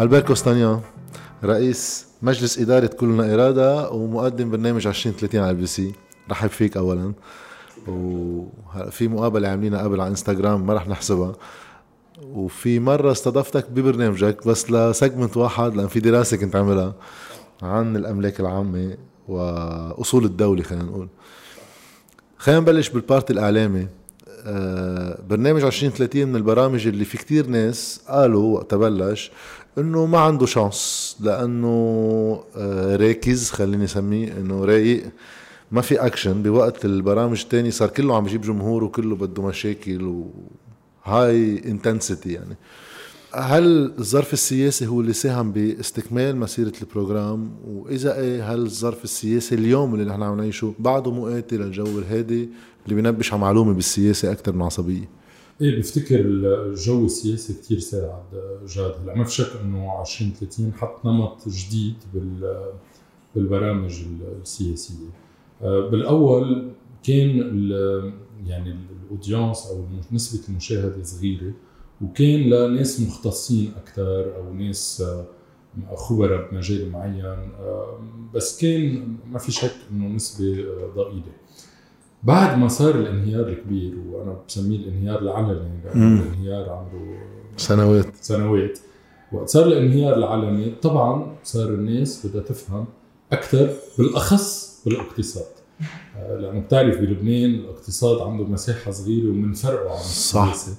البير كوستانيان رئيس مجلس إدارة كلنا إرادة ومقدم برنامج 2030 على LBC. رحب فيك أولا. وفي مقابلة عاملينها قبل على إنستغرام ما رح نحسبها. وفي مرة استضفتك ببرنامجك بس ل segment واحد لأن في دراسة كنت عاملها عن الأملاك العامة وأصول الدولة خلينا نقول. خلينا نبلش بال part الإعلامي. برنامج 2030 من البرامج اللي في كتير ناس قالوا وقت بلش إنه ما عنده chance لأنه آه، راكز خليني أسميه إنه رايق ما في اكشن بوقت البرامج التاني صار كله عم يجيب جمهور وكله بده مشاكل وهاي intensity يعني. هل الظرف السياسي هو اللي ساهم باستكمال مسيرة ال program وإذا إيه هل الظرف السياسي اليوم اللي نحن عم نعيشه بعده مؤاتي للجو الهادي اللي بينبش على معلومة بالسياسة أكثر من عصبية؟ إيه بفتكر الجو السياسي كثير ساعد جاد. هلأ ما في شك إنه 2030 حط نمط جديد بالبرامج السياسية. آه، بالأول كان يعني الأودينس أو نسبة المشاهدة صغيرة. وكان لناس مختصين أكثر أو ناس آه، خبراء بمجال معين آه، بس كان ما في شك إنه نسبة ضئيلة. بعد ما صار الانهيار الكبير وأنا بسميه الانهيار العلني الانهيار عمره سنوات. سنوات. وقت صار الانهيار العلني طبعا صار الناس بدها تفهم أكثر بالأخص بالاقتصاد. آه، لأنه بتعرف بلبنان الاقتصاد عنده مساحة صغيرة ومنفرقه عن السياسة.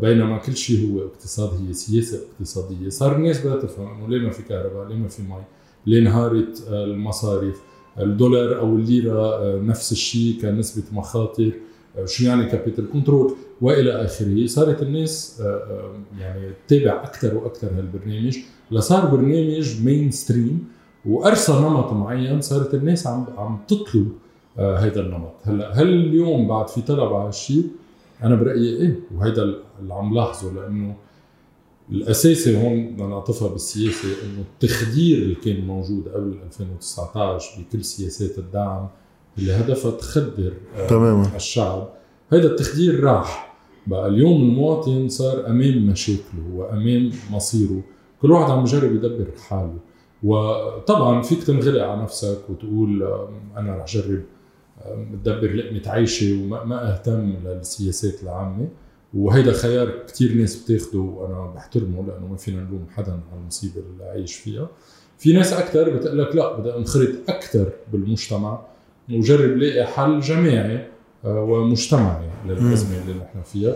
بينما كل شيء هو اقتصاد هي سياسة اقتصادية. صار الناس بدها تفهم إنه ليه ما في كهرباء ليه ما في مي ليه انهارت آه، المصاريف. الدولار أو الليرة آه، نفس الشيء كنسبة مخاطر. آه، شو يعني capital control وإلى آخره. صارت الناس آه، يعني تتابع أكثر وأكثر هالبرنامج. لصار برنامج mainstream وأرسى نمط معين صارت الناس عم عم تطلب هذا النمط. هلأ هل اليوم بعد في طلب على هالشيء؟ أنا برأيي إيه وهذا اللي عم لاحظه لأنه الأساسي هون بدنا نعطفها بالسياسة إنه التخدير اللي كان موجود قبل 2019 بكل سياسات الدعم اللي هدفها تخدر آه، تماما. الشعب. هذا التخدير راح. بقى اليوم المواطن صار أمام مشاكله وأمام مصيره. كل واحد عم يجرب يدبر حاله. وطبعا فيك تنغلق على نفسك وتقول أنا رح جرب تدبر لقمة عيشي وما أهتم للسياسات العامة. وهيدا خيار كتير ناس بتاخده وأنا بحترمه لأنه ما فينا نلوم حدا على المصيبة اللي عايش فيها. في ناس أكثر بتقول لك لا بدي أنخرط أكثر بالمجتمع وجرب لاقي حل جماعي آه، ومجتمعي للأزمة اللي نحن فيها.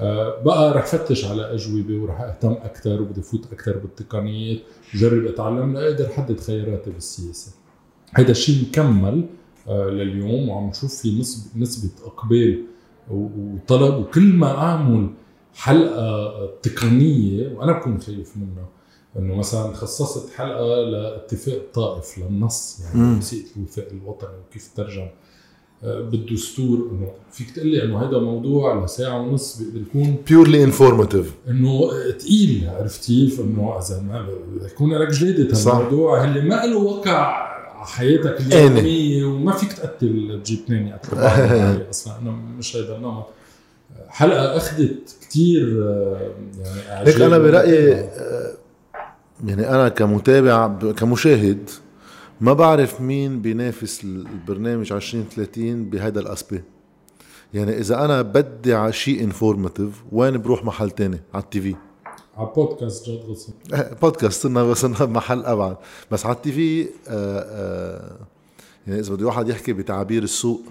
آه، بقى رح فتش على أجوبة ورح أهتم أكثر وبدي فوت أكثر بالتقنيات وجرب أتعلم لأقدر حدد خياراتي بالسياسة. هذا الشيء مكمل آه، لليوم وعم نشوف في نسبة إقبال وطلب وكل ما أعمل حلقة تقنية وأنا بكون خايف منها إنه مثلا خصصت حلقة لاتفاق الطائف للنص يعني وثيقه الوفاق الوطني وكيف ترجم. آه، بالدستور إنه فيك تقول لي إنه هذا موضوع لساعة ونص بيقدر يكون purely informative إنه ثقيل عرفتي إنه إذا ما يكون لك جلاده الموضوع اللي ما له وقع حياتك اليومية وما فيك تقتل تجيب يقتلوا بعض أصلا أنا مش هذا النمط. حلقة أخذت كثير يعني هيك أنا برأيي آه، يعني أنا كمتابع كمشاهد ما بعرف مين بينافس البرنامج 2030 بهذا ال aspect يعني إذا أنا بدي على شيء informative وين بروح محل تاني؟ على ال TV. على بودكاست جاد غصن. بودكاست صرنا بس محل أبعد. بس على ال TV آه، آه، يعني إذا بده واحد يحكي بتعابير السوق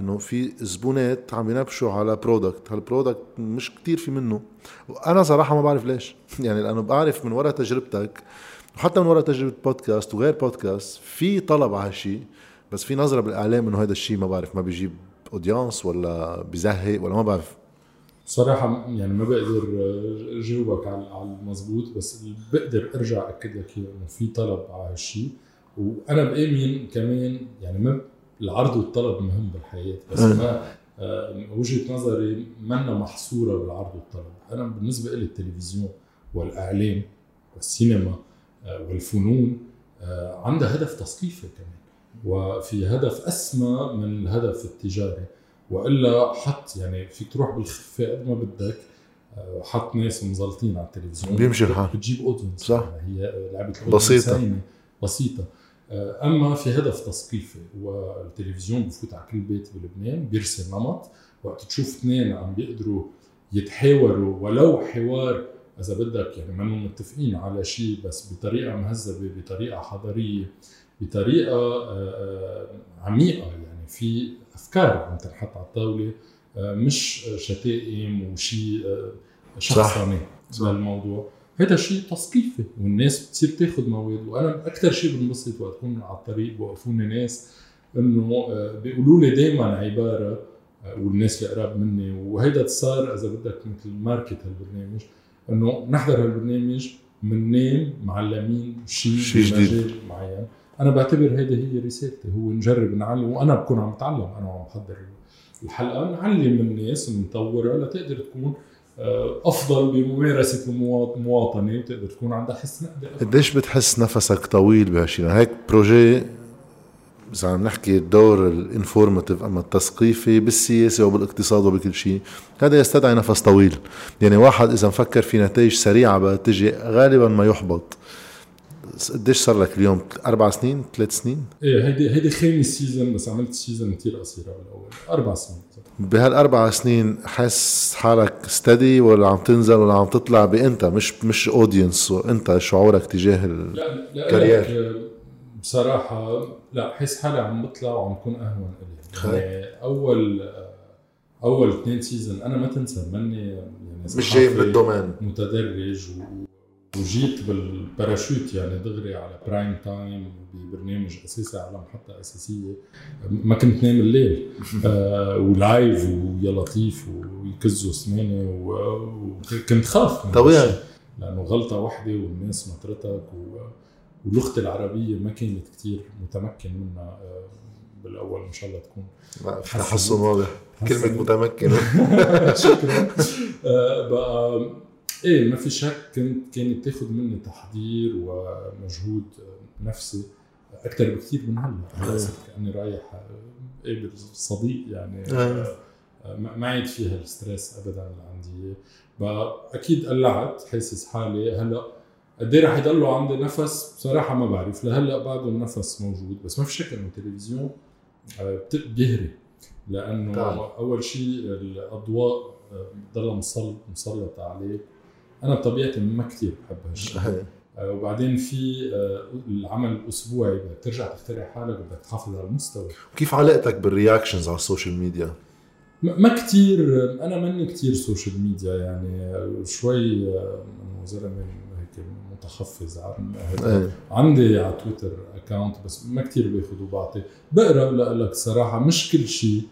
إنه في زبونات عم ينبشوا على product هال product مش كتير في منه. وأنا صراحة ما بعرف ليش. يعني لأنه بعرف من وراء تجربتك وحتى من وراء تجربة بودكاست وغير بودكاست في طلب على هالشيء بس في نظرة بالإعلام إنه هذا الشيء ما بعرف ما بيجيب audience ولا بزهق ولا ما بعرف. صراحة يعني ما بقدر جاوبك على المضبوط بس بقدر ارجع أكد لك إنه في طلب على هالشيء وأنا بآمن كمان يعني ما العرض والطلب مهم بالحياة بس ما آه، وجهة نظري منا محصورة بالعرض والطلب. أنا بالنسبة لي التلفزيون والإعلام والسينما آه، والفنون آه، عندها هدف تثقيفي كمان. وفي هدف أسمى من الهدف التجاري. وإلا حط يعني فيك تروح بالخفة قد ما بدك آه، حط ناس مزلطين على التلفزيون بيمشي الحال. بتجيب اودينس صح. هي لعبة. هينة، بسيطة آه، أما في هدف تثقيفي والتلفزيون بفوت على كل بيت بلبنان بيرسم نمط وقت تشوف اثنين عم بيقدروا يتحاوروا ولو حوار إذا بدك يعني منهم متفقين على شيء بس بطريقة مهذبة بطريقة حضارية بطريقة آه، عميقة يعني في أفكار عم تنحط على الطاولة آه، مش شتائم وشيء آه، شخصني صح. للموضوع هذا شيء تثقيفي والناس بتصير تاخذ مواد. وأنا أكثر شيء بنبسط وقت اكون على الطريق بوقفوني ناس إنه آه، بيقولوا لي دائما عبارة والناس اللي قراب مني. وهيدا صار إذا بدك مثل ماركت هالبرنامج إنه نحضر هالبرنامج مننام معلمين شيء شي جديد. معين. أنا بعتبر هيدي هي رسالتي هو نجرب نعلم وأنا بكون عم بتعلم أنا وعم بحضر الحلقة نعلم الناس نطورها لتقدر تكون آه، أفضل بممارسة المواط- المواطنه وتقدر تكون عندها حس نقدي. قديش بتحس نفسك طويل بهالشيء هيك projet إذا عم نحكي الدور ال informative أما التثقيفي بالسياسة وبالاقتصاد وبكل شيء هذا يستدعي نفس طويل. يعني واحد إذا مفكر في نتائج سريعة بدها تجي غالبا ما يحبط. قديش صار لك اليوم؟ أربع سنين؟ ثلاث سنين؟ إيه هيدي هيدي خامس season بس عملت season كثير قصيرة بالأول. أربع سنين. بهالأربع سنين حس حالك steady ولا عم تنزل ولا عم تطلع بانت مش مش audience وانت شعورك تجاه ال... لا لا بصراحة لا بحس حالي عم بطلع وعم بكون أهون. إلي. يعني أول أول اثنين season أنا ما تنسى مني يعني مش جاي من صحفي ال domaine. متدرج و- وجيت بالباراشوت يعني دغري على prime time ببرنامج أساسي على محطه أساسية. ما كنت نام الليل. آه و live ويا لطيف ويكزوا و- وكنت خاف طبيعي. لأنه غلطة واحدة والناس نطرتك. ولغتي العربية ما كانت كتير متمكن منها. آه، بالأول إن شاء الله تكون تحسن واضح. حسن. متمكن. شكرا. آه، بقى إيه ما في شك كنت كانت تاخذ مني تحضير ومجهود آه، نفسي أكثر بكثير من هلأ. صرت كأني رايح آه، قابل صديق يعني آه، آه، ما عاد فيها الستريس ابدا اللي عندي. أكيد قلعت حاسس حالي. هلأ قد إيه رح يضلوا عندي نفس؟ بصراحة ما بعرف. لهلأ بعده النفس موجود بس ما في شك إنه التلفزيون آه، بيهري. لأنه طبعاً. أول شيء الأضواء آه، بتضلها مسل- مسلطه عليك أنا بطبيعتي ما كثير بحب هالشيء. آه، وبعدين في آه، العمل الاسبوعي بدك ترجع تخترع حالك بدك تحافظ على المستوى. كيف علاقتك بال reactions على ال social media؟ ما كثير أنا ماني كثير social media يعني شوي آه، زلمه هيك متحفظ عن عندي على تويتر account بس ما كثير باخذ وبعطي بقرأ لك صراحة مش كل شيء.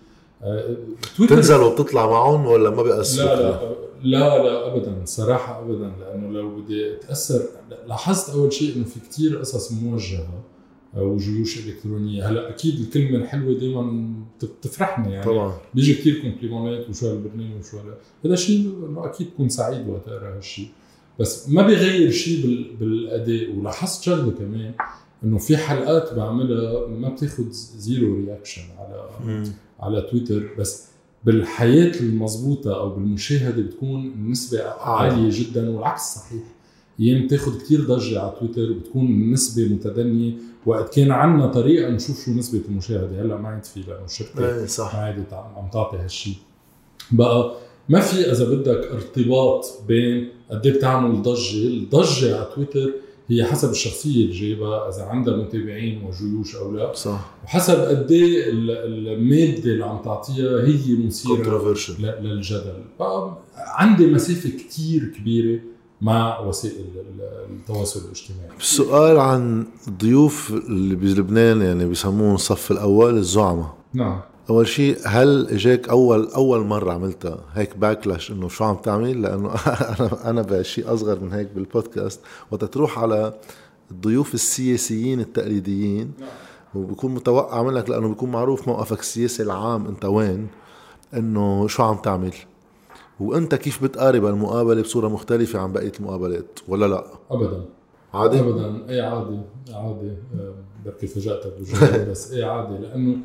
آه، تويتر تنزل وبتطلع معهم ولا ما بيأثروا لا لا لا لا ابدا صراحة ابدا لأنه لو بدي أتأثر لاحظت أول شيء إنه في كتير قصص موجهة وجيوش إلكترونية. هلأ أكيد الكلمة الحلوة دائما بتفرحني يعني. طبعا. بيجي كثير compliment ات وشو هالبرنامج وشو هلا. هذا شيء إنه أكيد بكون سعيد وقت أقرأ هالشيء. بس ما بيغير شيء بال... بالأداء. ولاحظت شغلة كمان إنه في حلقات بعملها ما بتاخذ zero reaction على مم. على تويتر. بس بالحياة المضبوطة أو بالمشاهدة بتكون النسبة عالية جدا والعكس صحيح. أيام بتاخذ كثير ضجة على تويتر وبتكون النسبة متدنية وقت كان عندنا طريقة نشوف شو نسبة المشاهدة. هلأ ما عاد في لأنه الشركة إيه صح. ما عادت عم تعطي هالشيء بقى ما في إذا بدك ارتباط بين قد إيه بتعمل ضجة، الضجة على تويتر هي حسب الشخصية اللي جايبها إذا عندها متابعين وجيوش أو لا. صح. وحسب قد إيه ال- المادة اللي عم تعطيها هي مثيرة للجدل. بقى عندي مسافة كتير كبيرة مع وسائل ال- التواصل الاجتماعي. السؤال عن الضيوف اللي بلبنان يعني بيسموهم الصف الأول الزعماء. نعم. أول شيء هل إجاك أول أول مرة عملتها هيك باكلاش إنه شو عم تعمل؟ لأنه أنا أنا بشيء أصغر من هيك بالبودكاست وقت تروح على الضيوف السياسيين التقليديين وبكون متوقع منك لأنه بيكون معروف موقفك السياسي العام أنت وين إنه شو عم تعمل؟ وأنت كيف بتقارب المقابلة بصورة مختلفة عن بقية المقابلات ولا لا؟ ابدا. عادي؟ ابدا. اي عادي. عادي. بركي فاجاتك بس اي عادي. لأنه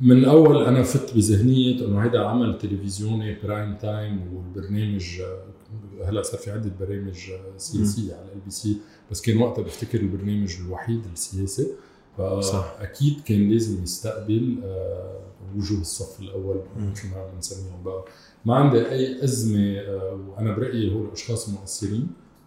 من اول أنا فت بذهنية إنه هيدا عمل تلفزيوني prime time والبرنامج هلأ صار في عدة برامج سياسيه على LBC بس كان وقتها بفتكر البرنامج الوحيد السياسي. فاكيد كان لازم يستقبل آه، وجوه الصف الأول مثل ما بنسميهم بقى. ما عندي أي أزمة آه، وأنا برأيي هول اشخاص مؤثرين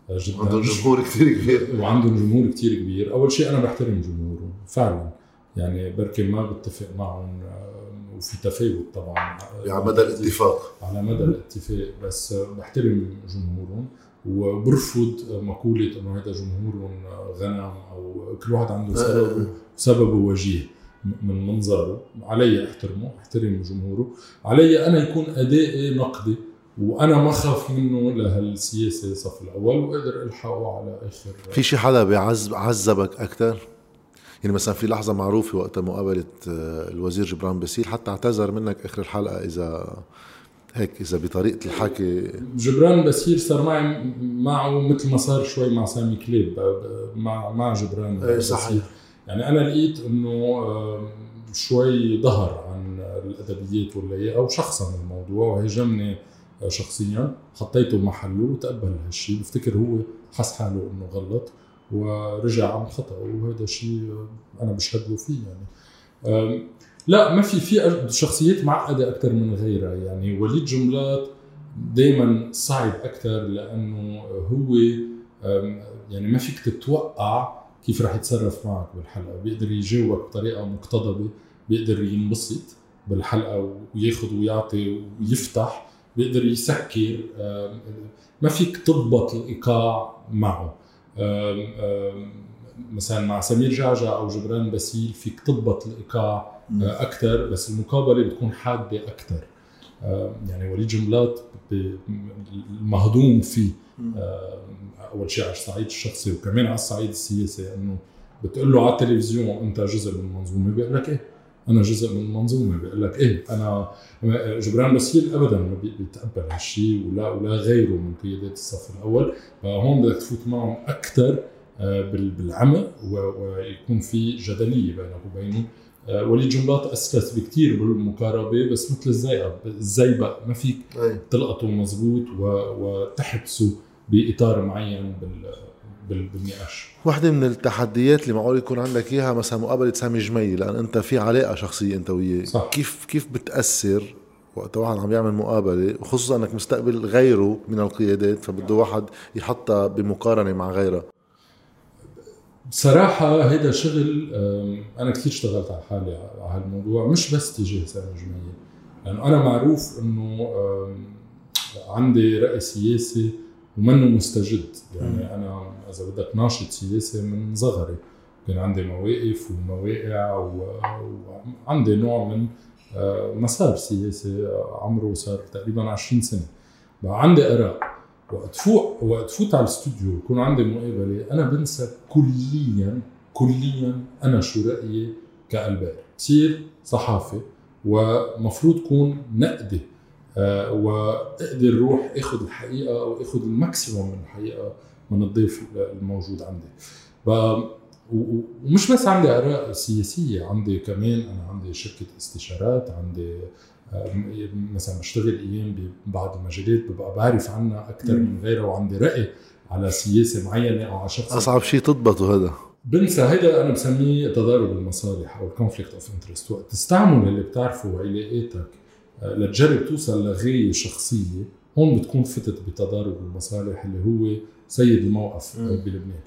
آه، جدا. عندهم جمهور كثير كبير. وعندهم جمهور كتير كبير. أول شيء أنا بحترم جمهورهم فعلا. يعني بركي ما بتفق معهم آه، وفي تفاوت طبعا على مدى الاتفاق. على مدى الاتفاق. بس بحترم جمهورهم وبرفض مقولة إنه هذا جمهورهم غنم أو كل واحد عنده سببه سببه وجيه من منظره. علي أحترمه أحترم جمهوره. علي أنا يكون أدائي نقدي وأنا ما خاف منه لهالسياسة صف الأول واقدر ألحقه على آخر. في شي حدا بيعذب عذبك أكثر يعني مثلا في لحظة معروفة وقت مقابلة آه، الوزير جبران باسيل حتى اعتذر منك آخر الحلقة إذا هيك إذا بطريقة الحكي. جبران باسيل صار معي معه مثل ما صار شوي مع سامي كليب مع مع جبران إيه صحيح. يعني أنا لقيت إنه شوي ظهر عن الأدبيات واللياقه وشخصا الموضوع وهجمني شخصيا. حطيته محله وتقبل هالشيء بفتكر هو حس حاله إنه غلط. ورجع عن خطأ وهذا شيء أنا بشهد له فيه يعني. لا ما في في شخصيات معقدة أكثر من غيرها يعني. وليد جملات دائما صعب أكثر لأنه هو يعني ما فيك تتوقع كيف رح يتصرف معك بالحلقة. بيقدر يجاوبك بطريقة مقتضبة بيقدر ينبسط بالحلقة وياخذ ويعطي ويفتح بيقدر يسكر. ما فيك تضبط الإيقاع معه. مثلا مع سمير جعجع أو جبران باسيل فيك تضبط الإيقاع أكثر بس المقابلة بتكون حادة أكثر يعني وليد جملات المهضوم فيه. أول شيء على الصعيد الشخصي وكمان على الصعيد السياسي إنه بتقول له على التلفزيون أنت جزء من المنظومة بيقول لك إيه؟ أنا جزء من المنظومه بيقول لك إيه أنا جبران باسيل ابدا ما بيتقبل هالشيء ولا ولا غيره من قيادات الصف الأول. فهون بدك تفوت معهم أكثر آه، بالعمق ويكون في جدلية بينك وبينه آه، وليد جنباط اسلس بكثير بالمقاربة بس مثل الزيقه الزيبق ما فيك تلقطه مزبوط وتحبسه بإطار معين بال بالنقاش واحدة من التحديات اللي معقول يكون عندك إياها مثلا مقابلة سامي جميل لأن أنت في علاقة شخصية أنت وياه. صح. كيف كيف بتأثر وقت واحد عم يعمل مقابلة وخصوصا إنك مستقبل غيره من القيادات فبده واحد يحطها بمقارنة مع غيرها؟ بصراحة هيدا شغل أنا كثير اشتغلت على حالي على هالموضوع مش بس تجاه سامي جميل لأنه أنا معروف إنه عندي رأي سياسي ومنه مستجد. يعني أنا إذا بدك ناشط سياسي من صغري كان عندي مواقف ومواقع وعندي نوع من آه، مسار سياسي عمره صار تقريبا 20 سنة. بقى عندي اراء وقت فوق وقت فوت على الاستوديو يكون عندي مقابلة أنا بنسى كليا كليا أنا شو رأيي كألبير بصير صحافي ومفروض كون نقدي آه، وأقدر روح أخذ الحقيقة أو أخذ ال maximum من الحقيقة من الضيف الموجود عندي. ومش بس عندي آراء سياسية عندي كمان أنا عندي شركة استشارات عندي آه، مثلا بشتغل أيام ببعض المجالات ببقى بعرف عنها أكثر من غيرها وعندي رأي على سياسة معينة أو على شخص. أصعب شيء تضبطه هذا. بنسى هيدا أنا بسميه تضارب المصالح أو ال conflict of interest وقت تستعمل اللي بتعرفه وعلاقاتك لتجرب توصل لغايه شخصية هون بتكون فتت بتضارب المصالح اللي هو سيد الموقف بلبنان.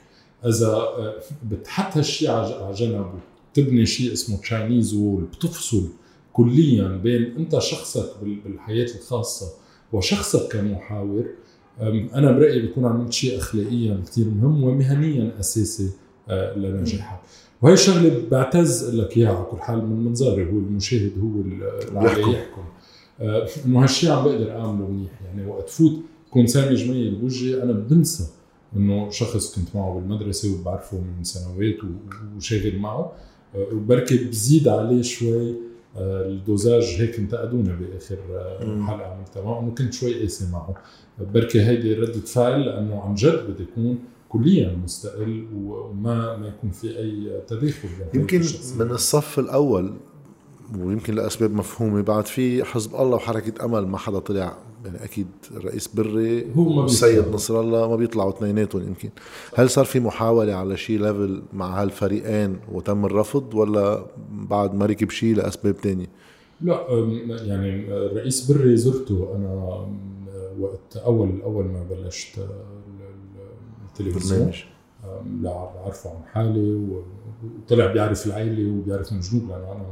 إذا آه، بتحط هالشيء على جنب وتبني شيء اسمه Chinese wall بتفصل كليا بين أنت شخصك بالحياة الخاصة وشخصك كمحاور. أنا برأيي بكون عملت شيء اخلاقيا كثير مهم ومهنيا أساسي آه، لنجاحك وهي الشغله بعتز لك إياها على كل حال من منظاري هو المشاهد هو اللي يحكم. انه هالشيء عم بقدر أعمله منيح. يعني وقت فوت كون سامي جميل. بوجهي أنا بنسى إنه شخص كنت معه بالمدرسة وبعرفه من سنوات وشاغل معه. آه، وبركي بزيد عليه شوي آه، الدوزاج هيك انتقدونا بآخر حلقة عملتها معه إنه كنت شوي قاسي معه. بركي هيدي ردة فعل لأنه عن جد بدي يكون كليا مستقل وما ما يكون في أي تداخل يمكن من الصف الأول ويمكن لأسباب مفهومة. بعد في حزب الله وحركة أمل ما حدا طلع يعني أكيد الرئيس بري هو ما والسيد. نصر الله ما بيطلعوا اثنيناتهم يمكن. هل صار في محاولة على شيء ليفل مع هالفريقين وتم الرفض ولا بعد ما ركب شيء لأسباب تانية؟ لا يعني الرئيس بري زرته. أنا وقت أول أول ما بلشت ال- ال- التلفزيون. لا بعرفه عن حالي وطلع بيعرف العائله وبيعرف من جنوب لأنه أنا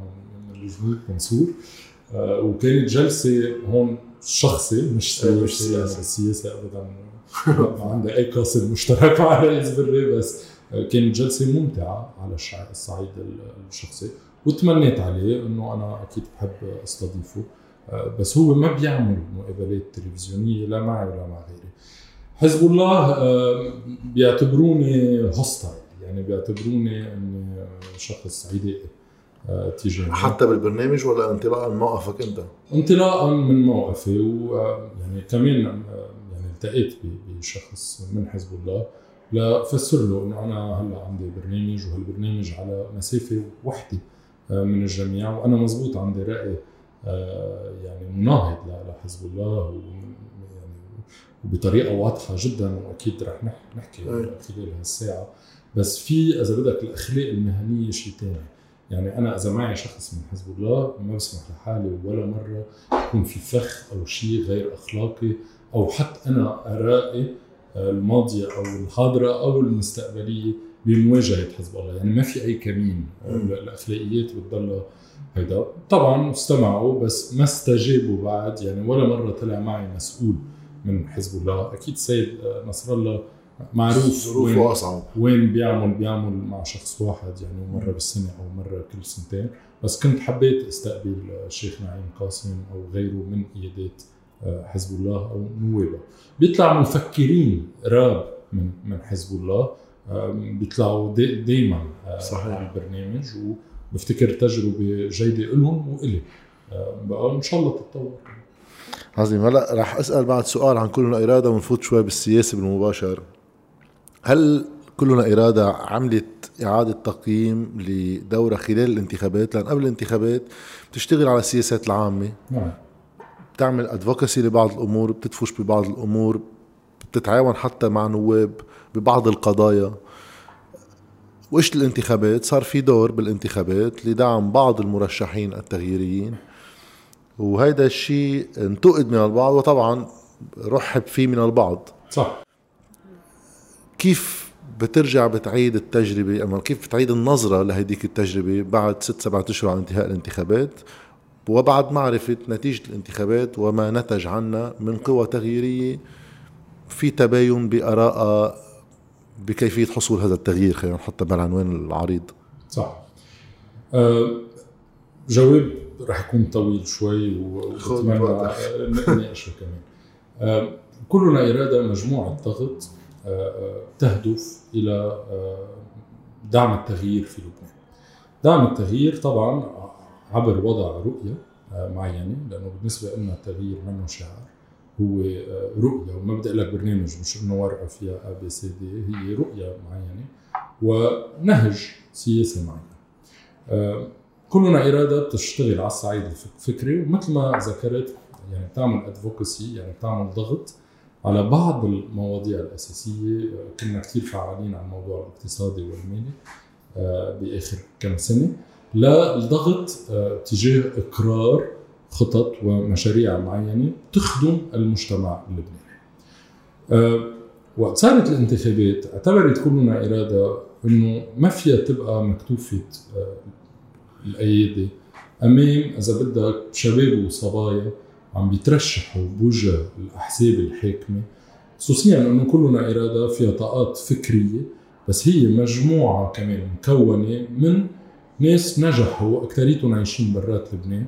من الجنوب منصور وكانت جلسه هون شخصي مش مش سياسه. السياسة ابدا ما عندي اي قاسم مشترك مع الرئيس بري بس كانت جلسه ممتعه على الصعيد ال- الشخصي وتمنيت عليه انه أنا أكيد بحب استضيفه بس هو ما بيعمل مقابلات تلفزيونيه لا معي ولا مع غيري حزب الله بيعتبروني hostile يعني بيعتبروني اني شخص عدائي تجاههم حتى بالبرنامج ولا انطلاقا من موقفك أنت؟ انطلاقا من موقفي ويعني كمان آه، يعني التقيت بشخص من حزب الله لفسر له إنه أنا هلأ عندي برنامج وهالبرنامج على مسافة وحدة آه، من الجميع وأنا مزبوط عندي رأي آه، يعني مناهض لحزب الله يعني وبطريقة واضحة جدا وأكيد رح نح- نحكي. خلال هالساعة بس في إذا بدك الأخلاق المهنية شيء ثاني يعني أنا إذا معي شخص من حزب الله ما بسمح لحالي ولا مرة يكون في فخ أو شيء غير أخلاقي أو حتى أنا أرائي الماضية أو الحاضرة أو المستقبلية بمواجهة حزب الله. يعني ما في أي كمين مم. الأخلاقيات بتضلها هيدا. طبعا استمعوا بس ما استجابوا بعد يعني ولا مرة طلع معي مسؤول من حزب الله. أكيد سيد نصر الله معروف وين- ظروفه أصعب. وين بيعمل بيعمل مع شخص واحد يعني مرة بالسنة أو مرة كل سنتين. بس كنت حبيت أستقبل الشيخ نعيم قاسم أو غيره من قيادات آه، حزب الله أو نوابه بيطلع مفكرين راب من من حزب الله. بيطلعوا دائما صحيح. على البرنامج. وبفتكر تجربة جيدة لهم وإلي. آه، بقى إن شاء الله تتطور. عظيم. هلا رح أسأل بعد سؤال عن كلنا إرادة ونفوت شوي بالسياسة بالمباشر هل كلنا إرادة عملت إعادة تقييم لدورها خلال الانتخابات؟ لأن قبل الانتخابات بتشتغل على السياسات العامة. نعم. بتعمل ادفوكسي لبعض الأمور بتدفش ببعض الأمور بتتعاون حتى مع نواب ببعض القضايا. واجت الانتخابات؟ صار في دور بالانتخابات لدعم بعض المرشحين التغييريين. وهيدا الشيء انتقد من البعض وطبعا رحب فيه من البعض. صح. كيف بترجع بتعيد التجربة أما كيف بتعيد النظرة لهديك التجربة بعد ست سبعة أشهر عن انتهاء الانتخابات؟ وبعد معرفة نتيجة الانتخابات وما نتج عنها من قوى تغييرية في تباين بآراء بكيفية حصول هذا التغيير خلينا نحطها بالعنوان العريض. صح. آه، جواب رح يكون طويل شوي و- خذ وبتمنى وقتك. آه، نناقشه كمان. آه، كلنا إرادة مجموعة ضغط تهدف إلى آه، دعم التغيير في لبنان. دعم التغيير طبعا عبر وضع رؤية آه، معينة لأنه بالنسبة لنا التغيير منه شعار هو آه، رؤية وما بدي أقول لك برنامج مش إنه ورقة فيها أ بي سي دي هي رؤية معينة ونهج سياسي معين. كلنا إرادة بتشتغل على الصعيد الفكري ومثل ما ذكرت يعني بتعمل ادفوكسي يعني بتعمل ضغط على بعض المواضيع الأساسية آه، كنا كثير فعالين على الموضوع الاقتصادي والمالي آه، بآخر كم سنة للضغط آه، تجاه إقرار خطط ومشاريع معينة تخدم المجتمع اللبناني. وقت صارت الانتخابات اعتبرت كلنا إرادة إنه ما فيها تبقى مكتوفة الايادي أمام إذا بدك شباب وصبايا عم بيترشحوا بوجه الأحزاب الحاكمة خصوصيا انه كلنا إرادة فيها طاقات فكرية بس هي مجموعة كمان مكونة من ناس نجحوا اكثريتهم عايشين برات لبنان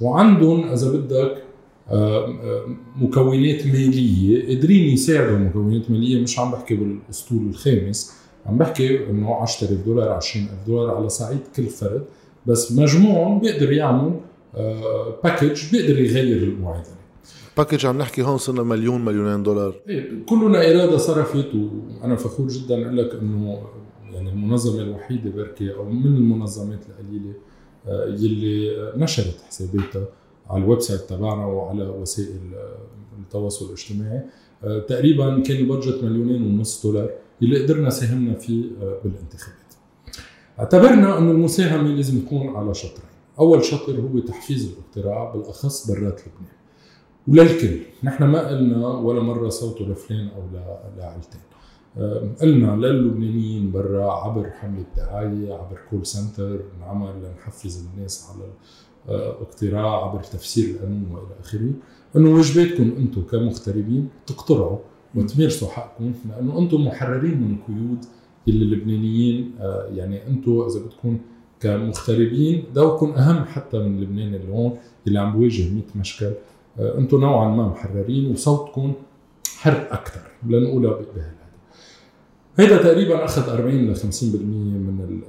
وعندهم إذا بدك آه، آه، مكونات مالية قادرين يساعدوا مكونات مالية مش عم بحكي بالأسطول الخامس عم بحكي إنه 10000 دولار 20000 دولار على صعيد كل فرد بس مجموعهم بيقدر يعمل package بيقدر يغير المعادلة. package عم نحكي هون صرنا مليون مليونين دولار. إيه، كلنا إرادة صرفت وأنا فخور جدا أقول لك إنه يعني المنظمة الوحيدة بركي أو من المنظمات القليلة آه، يلي نشرت حساباتها على ال website تبعنا وعلى وسائل آه، التواصل الاجتماعي. آه، تقريبا كان ال budget مليونين ونص دولار اللي قدرنا ساهمنا فيه بالانتخابات. اعتبرنا إنه المساهمة لازم تكون على شطرين أول شطر هو تحفيز الاقتراع بالأخص برات لبنان. وللكل نحن ما قلنا ولا مرة صوته لفلان أو لعائلتين قلنا للبنانيين برا عبر حملة دعاية عبر call center نعمل لنحفز الناس على الاقتراع عبر تفسير القانون وإلى آخره. إنه واجباتكم أنتم كمغتربين تقترعوا وتمارسوا حقكم لأنه أنتم محررين من القيود اللي اللبنانيين آه، يعني أنتم إذا بدكم كمغتربين دوكم أهم حتى من لبنان اللي هون اللي عم بواجه 100 مشكل. آه، أنتم نوعا ما محررين وصوتكم حر أكثر لنقولها بهالهذا هيدا تقريبا أخذ 40 ل 50% من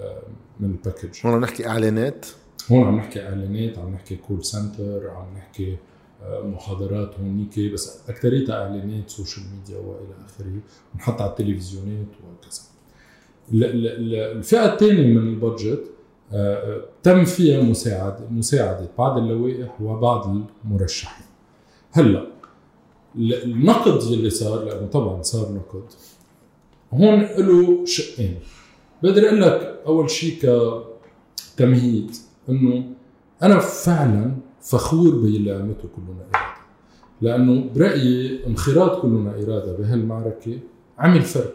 من ال package هون عم نحكي إعلانات؟ هون عم نحكي إعلانات عم نحكي call center عم نحكي آه، محاضرات هونيك بس اكثريتها إعلانات social media وإلى آخره. ونحط على التلفزيونات وكذا. الفئة الثانية من ال budget آه، آه، تم فيها مساعدة مساعدة بعض اللوائح وبعض المرشحين. هلأ النقد يلي صار لأنه طبعا صار نقد هون له شقين. بقدر أقول لك أول شيء كتمهيد إنه أنا فعلا فخور باللي عملته كلنا إرادة. لأنه برأيي انخراط كلنا إرادة بهالمعركة عمل فرق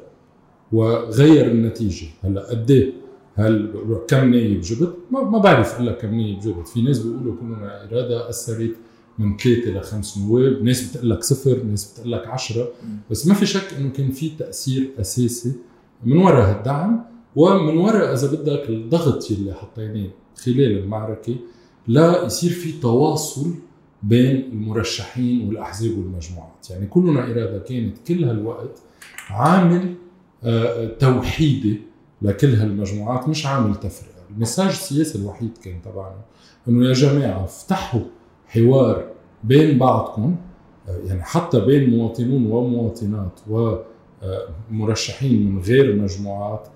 وغير النتيجة. هلأ قد إيه؟ هل كم نايب جبت؟ ما بعرف أقول لك كم نايب جبت، في ناس بيقولوا كلنا إرادة اثرت من ثلاثة لخمس نواب، ناس بتقول لك صفر، ناس بتقول لك 10 بس ما في شك إنه كان في تأثير أساسي من وراء هالدعم ومن وراء إذا بدك الضغط اللي حطيناه خلال المعركة لا يصير في تواصل بين المرشحين والأحزاب والمجموعات، يعني كلنا إرادة كانت كل هالوقت عامل آه، توحيدي لكل هالمجموعات مش عامل تفرقة، المساج السياسي الوحيد كان تبعنا إنه يا جماعة افتحوا حوار بين بعضكم آه، يعني حتى بين مواطنون ومواطنات ومرشحين من غير مجموعات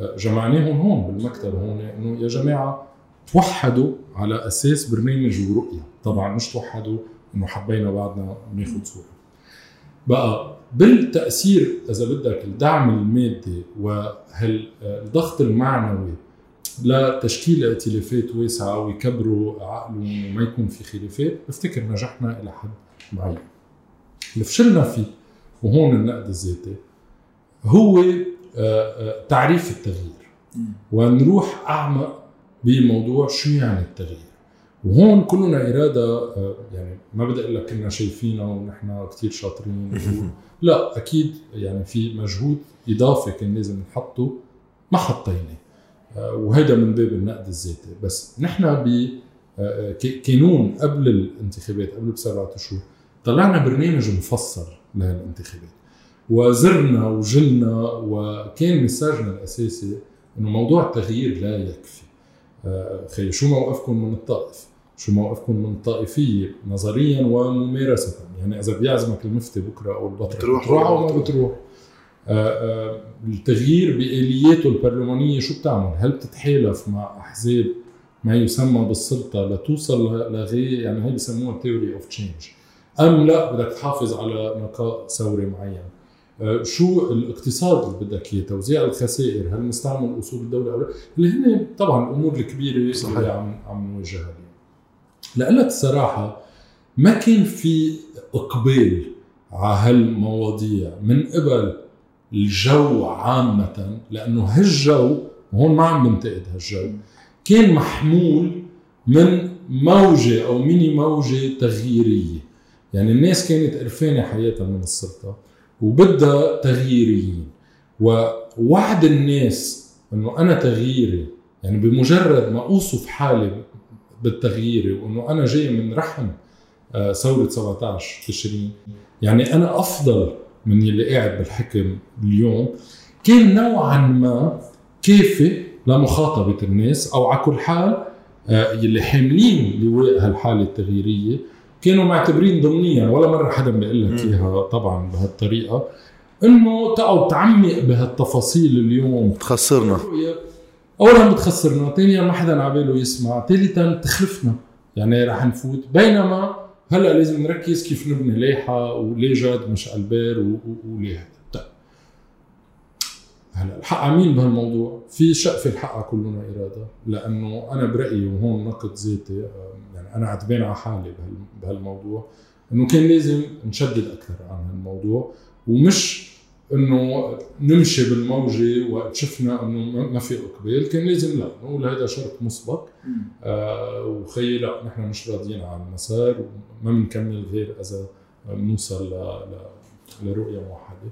آه، جمعناهم هون بالمكتب هون إنه يا جماعة توحدوا على أساس برنامج ورؤية. طبعا مش توحدوا إنه حبينا بعضنا ناخذ صورة. بقى بالتأثير إذا بدك الدعم المادي وهالضغط المعنوي لتشكيل ائتلافات واسعة ويكبروا عقلهم وما يكون في خلافات بفتكر نجحنا إلى حد معين. اللي فشلنا فيه وهون النقد الذاتي هو آه، آه، تعريف التغيير. ونروح أعمق بموضوع شو يعني التغيير. وهون كلنا إرادة آه، يعني ما بدي أقول لك كنا شايفينها ونحن كثير شاطرين. لا أكيد يعني في مجهود إضافي كان لازم نحطه ما حطيناه. آه، وهذا من باب النقد الذاتي. بس نحن ب آه، كانون قبل الانتخابات قبل بسبعة أشهر طلعنا برنامج مفصل لهالانتخابات. وزرنا وجلنا وكان مساجنا الأساسي إنه موضوع التغيير لا يكفي. خي شو موقفكم من الطائف؟ شو موقفكم من الطائفيه نظريا وممارسه يعني إذا بيعزمك المفتي بكرة أو البطل بتروح بتروح أو ما بتروح. آه، آه، التغيير بآلياته البرلمانية شو بتعمل؟ هل بتتحالف مع أحزاب ما يسمى بالسلطة لتوصل لغايه يعني هي بسموها theory of change أم لا بدك تحافظ على نقاء ثوري معين آه، شو الاقتصاد اللي بدك إياه؟ توزيع الخسائر هل نستعمل أصول الدولة أو لا؟ اللي هن طبعا الأمور الكبيرة صحيح. اللي عم عم نواجهها. اليوم لأقول لك الصراحة ما كان في إقبال على هالمواضيع من قبل الجو عامة؟ لأنه هالجو وهون ما عم بنتقد هالجو كان محمول من موجة أو ميني موجة تغييرية. يعني الناس كانت قرفانة حياتها من السلطة وبدها تغييريين. ووعد الناس إنه أنا تغييري يعني بمجرد ما أوصف حالي بالتغيير وإنه أنا جاي من رحم آه، ثورة 17 تشرين يعني أنا أفضل من يلي قاعد بالحكم اليوم. كان نوعا ما كافي لمخاطبة الناس أو على كل حال آه، يلي حاملين لواء هالحالة التغييرية. كانوا معتبرين ضمنيا ولا مرة حدا بيقول لك إياها طبعا بهالطريقة. إنه تقعد تعمق بهالتفاصيل اليوم. تخسرنا. اولا بتخسرنا ثانيا ما حدا عباله يسمع ثالثا تخلفنا. يعني رح نفوت. بينما هلأ لازم نركز كيف نبني لايحه وليه جاد مش البير وليه هذا طيب. هلأ الحق على مين بهالموضوع؟ في شقفة الحق على كلنا إرادة لأنه أنا برأيي وهون نقد ذاتي يعني أنا عتبان على حالي بهالموضوع إنه كان لازم نشدد أكثر عن هالموضوع. ومش إنه نمشي بالموجة وقت شفنا إنه ما في إقبال كان لازم لا نقول هذا شرط مسبق. آه وخيي لا نحن مش راضيين على المسار وما بنكمل غير إذا بنوصل لرؤية موحدة.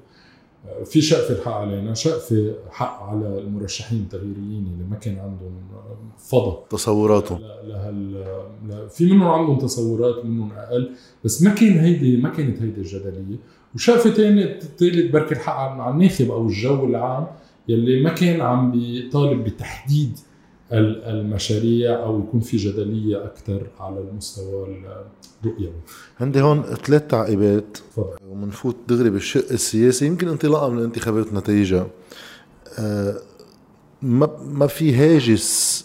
آه في شقفة الحق علينا شقفة حق على المرشحين التغييريين اللي ما كان عندهم فضا تصوراتهم. لهال في منهم عندهم تصورات منهم أقل بس ما كان هيدي ما كانت هيدي الجدلية. وشقفه ثانية ثالث بركي الحق على الناخب أو الجو العام يلي ما كان عم بيطالب بتحديد المشاريع أو يكون في جدلية أكثر على المستوى الرؤيوي. عندي هون ثلاث تعقيبات ومنفوت دغري بالشق السياسي يمكن انطلاقا من الانتخابات ونتائجها. أه ما ما في هاجس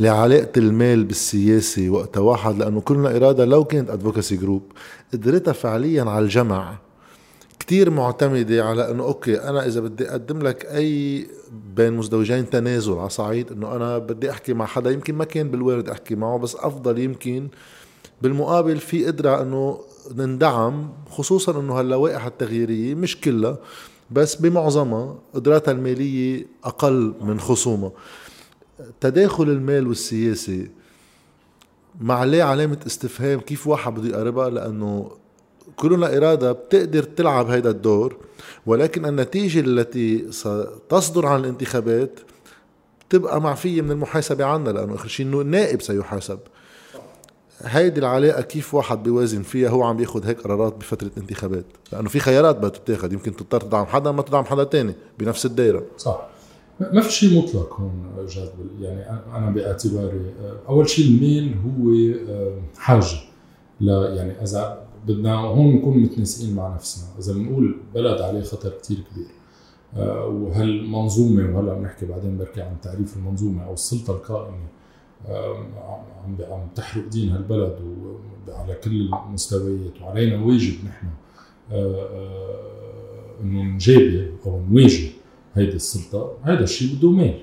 لعلاقة المال بالسياسة وقتها واحد لأنه كلنا إرادة لو كانت advocacy group قدرتها فعليا على الجمع كتير معتمدة على إنه okay أنا إذا بدي أقدم لك أي بين مزدوجين تنازل على صعيد إنه أنا بدي أحكي مع حدا يمكن ما كان بالوارد أحكي معه بس أفضل يمكن بالمقابل في قدرة إنه نندعم خصوصا إنه هاللوائح التغييرية مش كلها بس بمعظمها قدراتها المالية أقل من خصومها. تداخل المال والسياسة ما عليه علامة استفهام كيف واحد بده يقربها؟ لأنه كلنا إرادة بتقدر تلعب هذا الدور ولكن النتيجة التي ستصدر عن الانتخابات تبقى معفية من المحاسبة عنا لأنه آخر شيء إنه النائب سيحاسب. هيدي العلاقة كيف واحد بيوازن فيها هو عم بياخذ هيك قرارات بفترة انتخابات؟ لأنه في خيارات بدها تتاخذ يمكن تضطر تدعم حدا ما تدعم حدا تاني بنفس الدائرة صح. ما في شيء مطلق هون جاد يعني أنا باعتباري أول شيء الميل هو حاجة؟ لا يعني إذا بدنا هون نكون متناسقين مع نفسنا. إذا بنقول بلد عليه خطر كتير كبير. آه، وهالمنظومه وهلأ بنحكي بعدين بركي عن تعريف المنظومة أو السلطة القائمة عم عم تحرق دين هالبلد وعلى كل المستويات وعلينا واجب نحن آه، آه، إنه نجابه أو نواجه هيدي السلطة هذا الشيء بده مال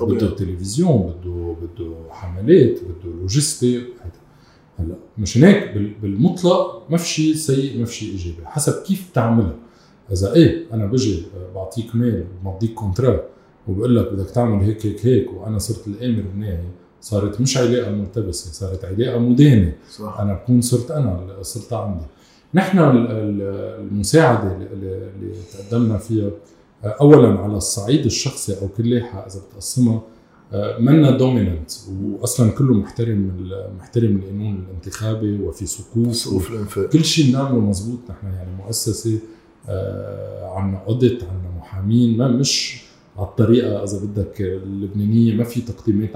بده تلفزيون بده بده حملات بده logistique هلا مشان هيك؟ بالمطلق ما في شيء سيء ما في شيء إيجابي حسب كيف تعملها إذا إيه أنا بجي بعطيك mille بمضيك contrat وبقول لك بدك تعمل هيك هيك هيك وأنا صرت الأمر الناهي صارت مش علاقة ملتبسة صارت علاقة مدانه صح. أنا بكون صرت أنا السلطه عندي. نحن المساعدة اللي تقدمنا فيها اولا على الصعيد الشخصي أو كل لائحة إذا بتقسمها منا dominant واصلا كله محترم محترم القانون الانتخابي وفي سقوف كل شيء بنعمله مزبوط نحن يعني مؤسسة آه، عنا audit عنا محامين. ما مش على الطريقة إذا بدك اللبنانية. ما في تقديمات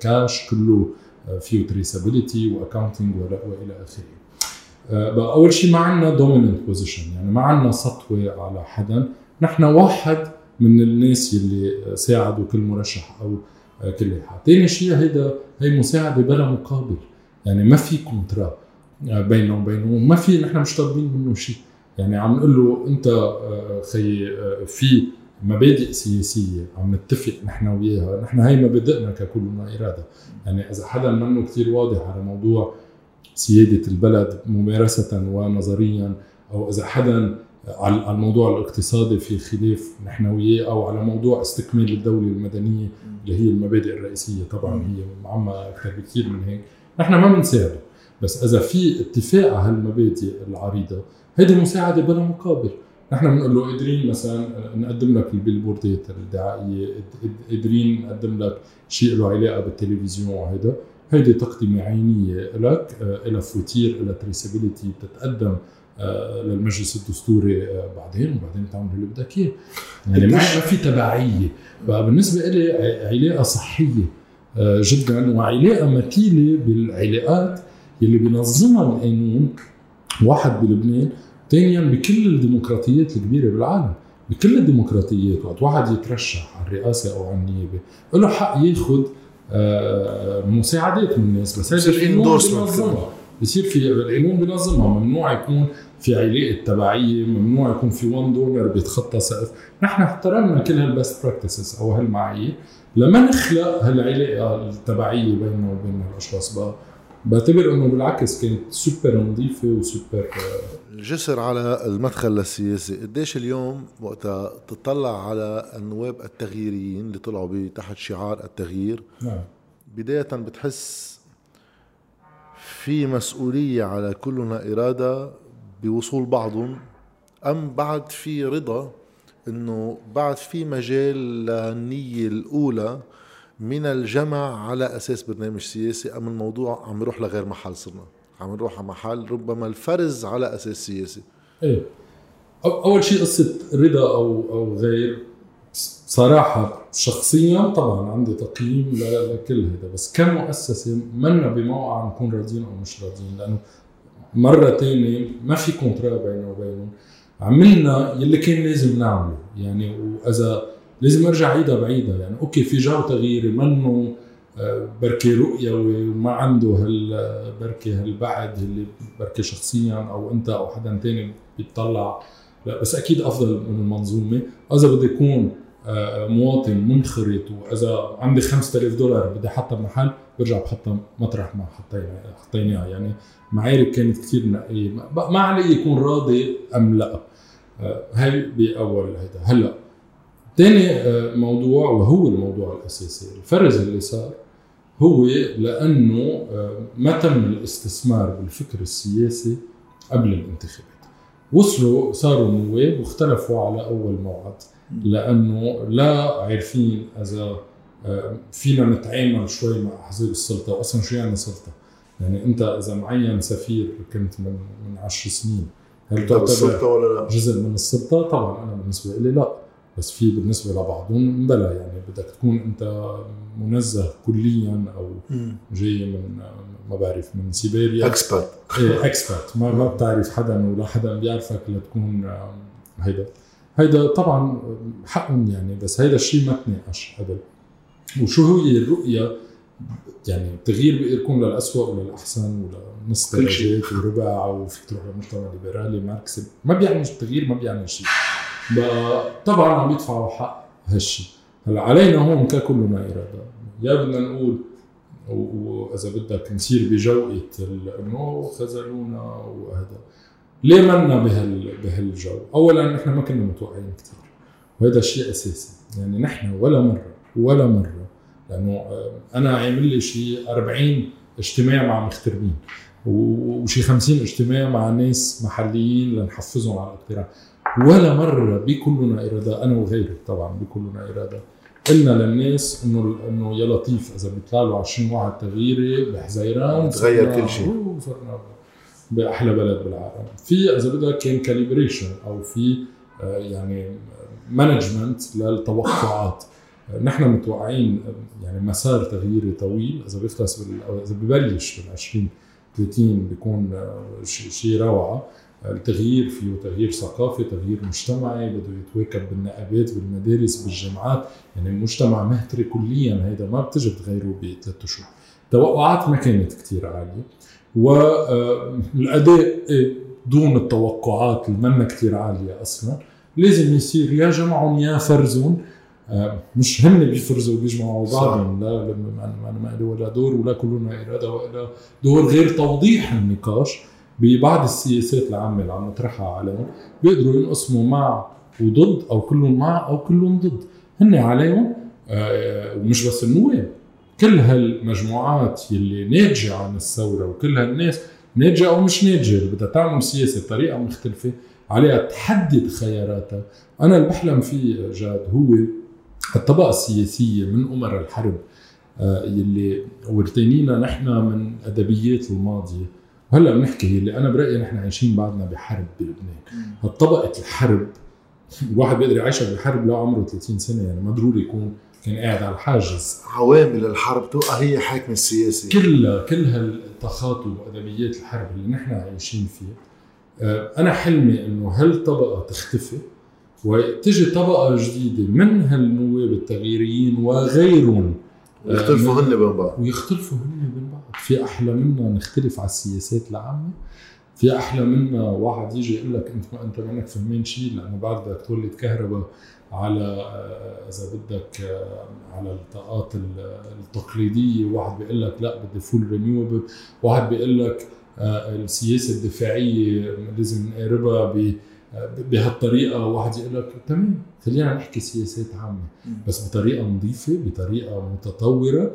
كاش كله آه، فيه traceability و accounting وإلى آخره. آه، أول شيء ما عندنا dominant position يعني ما عندنا سطوة على حدا. نحن واحد من الناس يلي ساعدوا كل مرشح أو كل لائحة ثاني شيء هيدا هي مساعدة بلا مقابل. يعني ما في contrat بينه وبينه ما في نحن مش طالبين منه شيء. يعني عم نقول له أنت آه، خي آه، في مبادئ سياسية عم نتفق نحن وياها. نحن هي مبادئنا ككلنا إرادة. يعني إذا حدا منه كثير واضح على موضوع سيادة البلد ممارسة ونظريا أو إذا حدا على الموضوع الاقتصادي في خلاف نحن وياه أو على موضوع استكمال الدولة المدنية. اللي هي المبادئ الرئيسية طبعا هي معمى أكثر بكثير من هيك. نحن ما بنساعده. بس إذا في اتفاق على هالمبادئ العريضة هيدي مساعدة بلا مقابل. نحن بنقول له قادرين مثلا نقدم لك البيلبوردات الدعائية قادرين نقدم لك شيء له علاقة بالتلفزيون وهذا هيدي تقدمة عينية لك لها facture لها traceability بتتقدم للمجلس الدستوري آه، بعدين وبعدين تعمل اللي بدك إياه. يعني ما في تبعية. بقى بالنسبة لي علاقة صحية آه، جدا وعلاقة متينه بالعلاقات يلي بينظمها القانون واحد بلبنان ثانيا بكل الديمقراطيات الكبيرة بالعالم. بكل الديمقراطيات وقت واحد يترشح على الرئاسة أو على النيابة له حق ياخذ آه، مساعدات من الناس. بس هذا القانون بينظمها. بصير في القانون بينظمها. ممنوع يكون في علاقة تبعية ممنوع يكون في one donor بيتخطى سقف. نحن احترمنا كل هال best practices أو هالمعايير. لما نخلق هالعلاقة التبعية بيننا وبين الأشخاص بقى بعتبر إنه بالعكس كانت سوبر نظيفة وسوبر الجسر على المدخل للسياسة. قديش اليوم وقتها تطلع على النواب التغييريين اللي طلعوا تحت شعار التغيير؟ نعم. بداية بتحس في مسؤولية على كلنا إرادة بوصول بعضهم أم بعد في رضا إنه بعد في مجال للنية الأولى من الجمع على أساس برنامج سياسي أم الموضوع عم يروح لغير محل صرنا. عم نروح على محل ربما الفرز على أساس سياسي. إيه. أول شيء قصة رضا أو أو غير. صراحة شخصيا طبعا عندي تقييم لكل هذا بس كمؤسسة منا بموقع نكون راضيين أو مش راضيين لأنه مرة تانية ما في contrat بيننا وبينهم عملنا يلي كان لازم نعمله. يعني وإذا لازم أرجع عيدها بعيدها. يعني okay في جو تغييري منه آه، بركي رؤية وما عنده هال بركي هالبعد اللي بركي شخصيا أو أنت أو حدا تاني بيطلع. لا بس أكيد أفضل من المنظومة. إذا بدي أكون آه، مواطن منخرط وإذا عندي 5000 دولار بدي احطها بمحل برجع بحطها مطرح ما حطيناها يعني معايير كانت كثير نقية. ما علي يكون راضي أم لا. آه، هاي بأول هيدا. هلأ ثاني آه، موضوع وهو الموضوع الأساسي الفرز اللي صار هو لأنه آه، ما تم الاستثمار بالفكر السياسي قبل الانتخابات. وصلوا صاروا نواب واختلفوا على أول موعد. لأنه لا عارفين إذا فينا نتعامل شوي مع أحزاب السلطة واصلا شو يعني سلطة؟ يعني أنت إذا معين سفير كنت من من 10 سنين هل تعتبر ولا لا؟ جزء من السلطة؟ طبعا أنا بالنسبة لي لا بس في بالنسبة لبعضهم بلا يعني بدك تكون أنت منزه كليا أو جاي من ما بعرف من سيبيريا. expert إيه expert ما ما بتعرف حدا ولا حدا بيعرفك لتكون هيدا. هيدا طبعا حقهم يعني بس هيدا الشيء ما تناقش قبل وشو هي الرؤية؟ يعني التغيير بيقدر يكون للأسوأ وللأحسن ولنص درجات وربع وفيك تروح لمجتمع ليبرالي ماركسي ما بيعني التغيير ما بيعني شيء. طبعا عم يدفعوا حق هالشيء هلأ علينا هون ككلنا إرادة. يا بدنا نقول وإذا بدك نصير بجوقة إنه خذلونا وهذا. ليه منا بهال بهالجو؟ اولا نحن ما كنا متوقعين كثير وهذا شيء أساسي. يعني نحن ولا مرة ولا مرة لأنه آه، أنا عامل لي شيء 40 اجتماع مع مغتربين وشي 50 اجتماع مع ناس محليين لنحفزهم على الاقتراع. ولا مرة بكلنا إرادة أنا وغيري طبعا بكلنا إرادة قلنا للناس إنه إنه يا لطيف إذا بيطلع له 20 واحد تغييري بحزيران تغير كل شيء. بأحلى بلد بالعالم. في إذا بدك كان calibration أو في آه، يعني management للتوقعات. نحن متوقعين يعني مسار تغييري طويل. إذا بيخلص بال إذا ببلش بال 20 30 بيكون شيء روعة. التغيير فيه تغيير ثقافي تغيير مجتمعي بده يتواكب بالنقابات بالمدارس بالجامعات. يعني المجتمع مهتري كليا هيدا ما بتجي تغيره بثلاث أشهر. التوقعات ما كانت كثير عالية. والاداء آه، دون التوقعات اللي منا كثير عالية أصلا. لازم يصير يا جمعهم يا فرزون. آه، مش هن بيفرزوا وبيجمعوا بعضهم. لا أنا ما لي ولا دور ولا كلنا إرادة ولا دور. غير توضيح النقاش ببعض السياسات العامة اللي عم نطرحها عليهم. بيقدروا ينقسموا مع وضد أو كلهم مع أو كلهم ضد. هن عليهم آه، ومش بس النواب كل هالمجموعات يلي ناتجة عن الثورة وكل هالناس ناتجة أو مش ناتجة اللي بدها تعمل سياسة بطريقة مختلفة عليها تحدد خياراتها. أنا اللي بحلم فيه جاد هو الطبقة السياسية من أمر الحرب آه، يلي ورثينينا نحن من أدبيات الماضية. وهلأ بنحكي اللي أنا برأيي نحن عايشين بعدنا بحرب بلبنان. هالطبقة الحرب الواحد بيقدر يعيشها بحرب لو عمره 30 سنة يعني ما ضروري يكون كان قاعد على الحاجز عوامل الحرب توقع هي حاكم السياسي كلها كل هالتخاطب وادبيات الحرب اللي نحن عايشين فيها آه، أنا حلمي إنه هالطبقة تختفي وتجي طبقة جديدة من هالنواب التغييريين وغيرهم يختلفوا هن بين بعض. ويختلفوا هن بين بعض. في أحلى منا نختلف على السياسات العامة في أحلى منا واحد يجي يقول لك أنت ما أنت منك فهمان شيء لأنه بعد بدك تولد كهرباء على آه، إذا بدك آه، على الطاقات ال- التقليدية. واحد بيقول لك لا بدي full renewable واحد بيقول لك آه، السياسة الدفاعية لازم نقاربها ب بهالطريقة. واحد يقول لك تمام خلينا نحكي سياسات عامة بس بطريقة نظيفة بطريقة متطورة.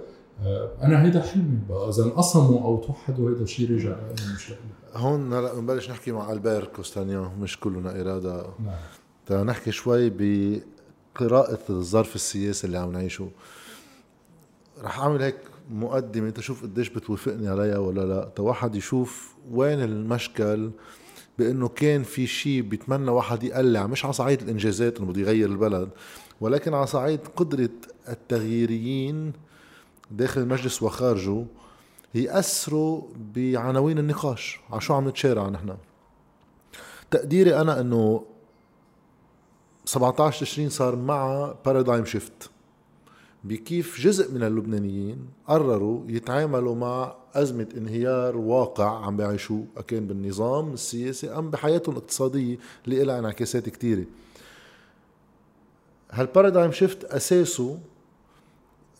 أنا هيدا حلمي. بقى إذا انقسموا أو توحدوا هيدا شيء رجع مش. هون هلا بنبلش نحكي مع ألبير كوستانيان مش كلنا إرادة. نعم. نحكي شوي بقراءة الظرف السياسي اللي عم نعيشه. رح أعمل هيك مقدمة تشوف قديش بتوافقني عليها ولا لا. تا واحد يشوف وين المشكل بأنه كان في شيء بيتمنى واحد يقلع مش على صعيد الإنجازات إنه بده يغير البلد ولكن على صعيد قدرة التغييريين داخل المجلس وخارجه يأثروا بعناوين النقاش على شو عم نتشارع نحن. تقديري أنا إنه 17 تشرين صار مع بارادايم شيفت بكيف جزء من اللبنانيين قرروا يتعاملوا مع أزمة انهيار واقع عم بيعيشوه كان بالنظام السياسي أم بحياتهم الاقتصادية اللي لها انعكاسات كتيرة. هالبارادايم شيفت أساسه؟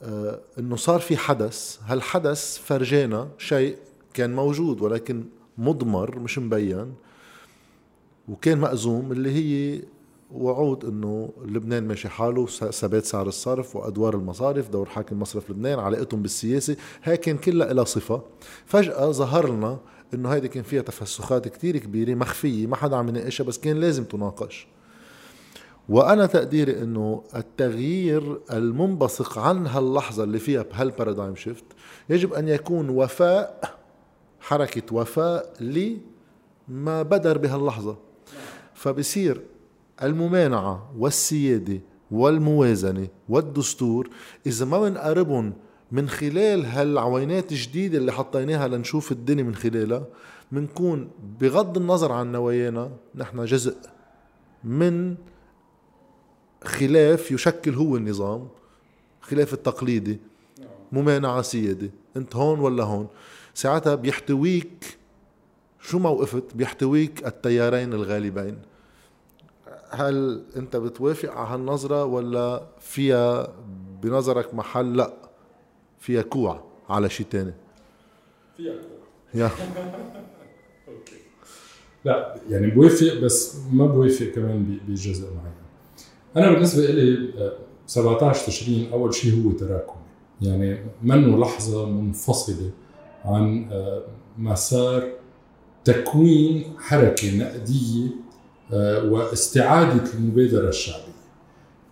آه إنه صار في حدث. هالحدث فرجانا شيء كان موجود ولكن مضمر مش مبين؟ وكان مأزوم اللي هي وعود إنه لبنان ماشي حاله ثبات سعر الصرف وأدوار المصارف دور حاكم مصرف لبنان علاقتهم بالسياسة هاي كان كلها لها صفة. فجأة ظهر لنا إنه هيدي كان فيها تفسخات كتير كبيرة مخفية ما حدا عم يناقشها بس كان لازم تناقش. وأنا تقديري إنه التغيير المنبثق عن هاللحظة اللي فيها بهالبارادايم شيفت يجب أن يكون وفاء حركة وفاء لما بدر بهاللحظة. فبصير الممانعة والسيادة والموازنة والدستور إذا ما بنقربهم من خلال هالعوينات الجديدة اللي حطيناها لنشوف الدنيا من خلالها بنكون بغض النظر عن نوايانا نحن جزء من خلاف يشكل هو النظام خلاف التقليدي ممانعة سيادة. أنت هون ولا هون؟ ساعتها بيحتويك شو ما وقفت بيحتويك التيارين الغالبين. هل انت بتوافق على هالنظرة ولا فيها بنظرك محل؟ لا فيها كوع على شيء تاني. فيها يا. لا يعني بوافق بس ما بوافق كمان بجزء معين. أنا بالنسبة لي آه، 17 تشرين أول شيء هو تراكمي. يعني منه لحظة منفصلة عن آه، مسار تكوين حركة نقدية آه، واستعادة المبادرة الشعبية.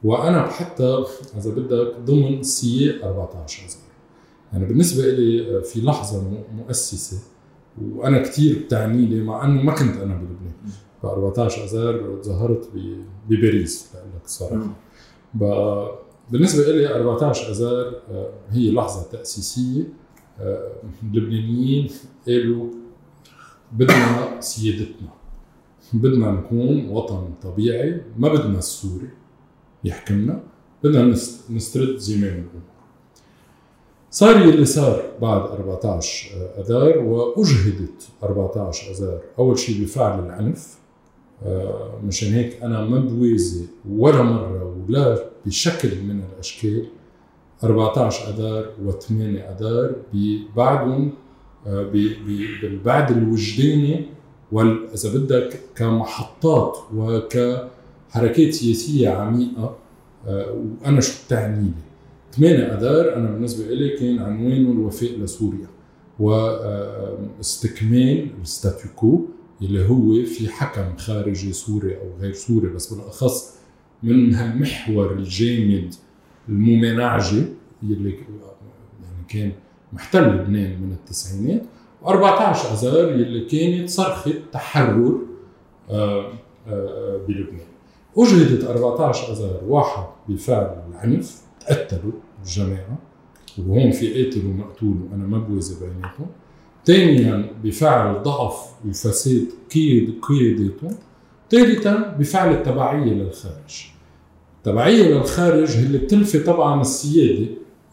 وأنا حتى إذا بدك ضمن سياق 14 اذار يعني بالنسبة لي آه، في لحظة م- مؤسسة وأنا كثير بتعني لي مع إنه ما كنت أنا بلبنان. ب 14 أذار ظهرت بباريس لأقول لك الصراحه بقى بالنسبة لي 14 أذار آه، هي لحظة تأسيسية آه، اللبنانيين قالوا بدنا سيادتنا. بدنا نكون وطن طبيعي ما بدنا السوري. يحكمنا بدنا نس- نسترد زمام الأمور. صار يلي صار بعد 14 أذار وأجهدت 14 أذار. أول شيء بفعل العنف. آه، مشان هيك أنا ما بوازي ولا مرة ولا بشكل من الأشكال 14 أذار و8 أذار بعدهم آه، بالبعد الوجداني إذا بدك كمحطات وكحركات سياسية عميقة آه، وأنا شو بتعني لي؟ 8 آذار أنا بالنسبة لي كان عنوانه الوفاء لسوريا واستكمال ال status quo اللي هو في حكم خارجي سوري أو غير سوري بس بالأخص من هالمحور الجامد الممانعجي اللي يعني كان محتل لبنان من التسعينات و14 اذار اللي كانت صرخه تحرر آه، آه، بلبنان. أجهدت 14 اذار واحد بفعل العنف تقتلوا الجماعة وهون في قاتل ومقتول وأنا ما بوازي بيناتهم. ثانيا بفعل ضعف وفساد قيد قياداتهم ثالثا بفعل التبعية للخارج. التبعية للخارج اللي بتنفي طبعا السيادة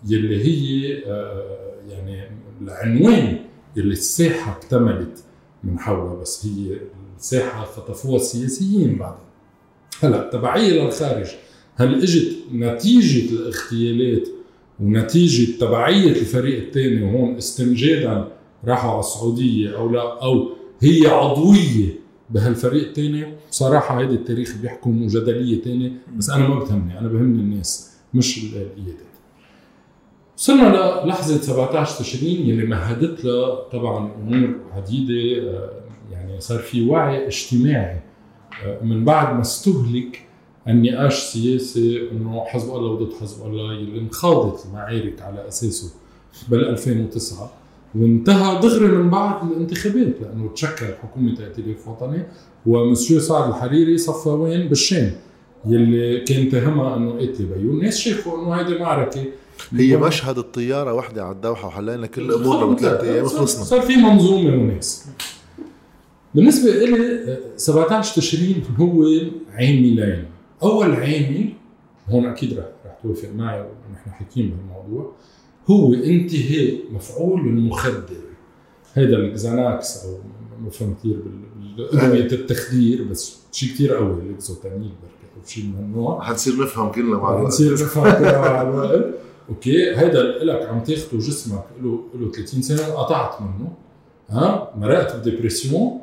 يلي هي آه، يعني العنوان يلي الساحة اكتملت من حولها بس هي الساحة خطفوها السياسيين بعدين. هلأ التبعيه للخارج هل إجت نتيجة الاغتيالات ونتيجة تبعية الفريق الثاني وهون استمجادا راحوا على السعودية أو لا أو هي عضوية بهالفريق الثاني؟ بصراحة هيدي التاريخ بيحكم وجدلية ثانية بس أنا ما بتهمني أنا بهمني الناس مش القيادات وصلنا للحظة 17 تشرين يلي مهدت لها طبعا أمور عديدة آه، يعني صار في وعي اجتماعي آه، من بعد ما استهلك النقاش السياسي إنه حزب الله وضد حزب الله يلي انخاضت المعارك على أساسه بال 2009 وانتهى دغري من بعد الانتخابات لأنه تشكل حكومة ائتلاف وطني ومسيو سعد الحريري صفى وين؟ بالشام يلي كان تهمها إنه قتل بيو الناس شافوا إنه هيدي معركة هي مشهد الطيارة وحده على الدوحة وحلينا كل أمورنا بثلاث أيام خلصنا صار في منظومة وناس بالنسبة لي 17 تشرين هو عاملين أول عامل هون أكيد رح رح توافق معي ونحن حاكيين بهالموضوع هو انتهاء مفعول المخدر. هيدا ال Xanax أو ما فهم كثير بادويه التخدير بس شيء كثير قوي ال Lexotanil بركي أو شيء من هالنوع. حنصير نفهم كلنا مع الوقت. حنصير نفهم كلنا مع الوقت. okay هيدا لك عم تاخده جسمك له له 30 سنة قطعت منه ها؟ مرقت ب dépression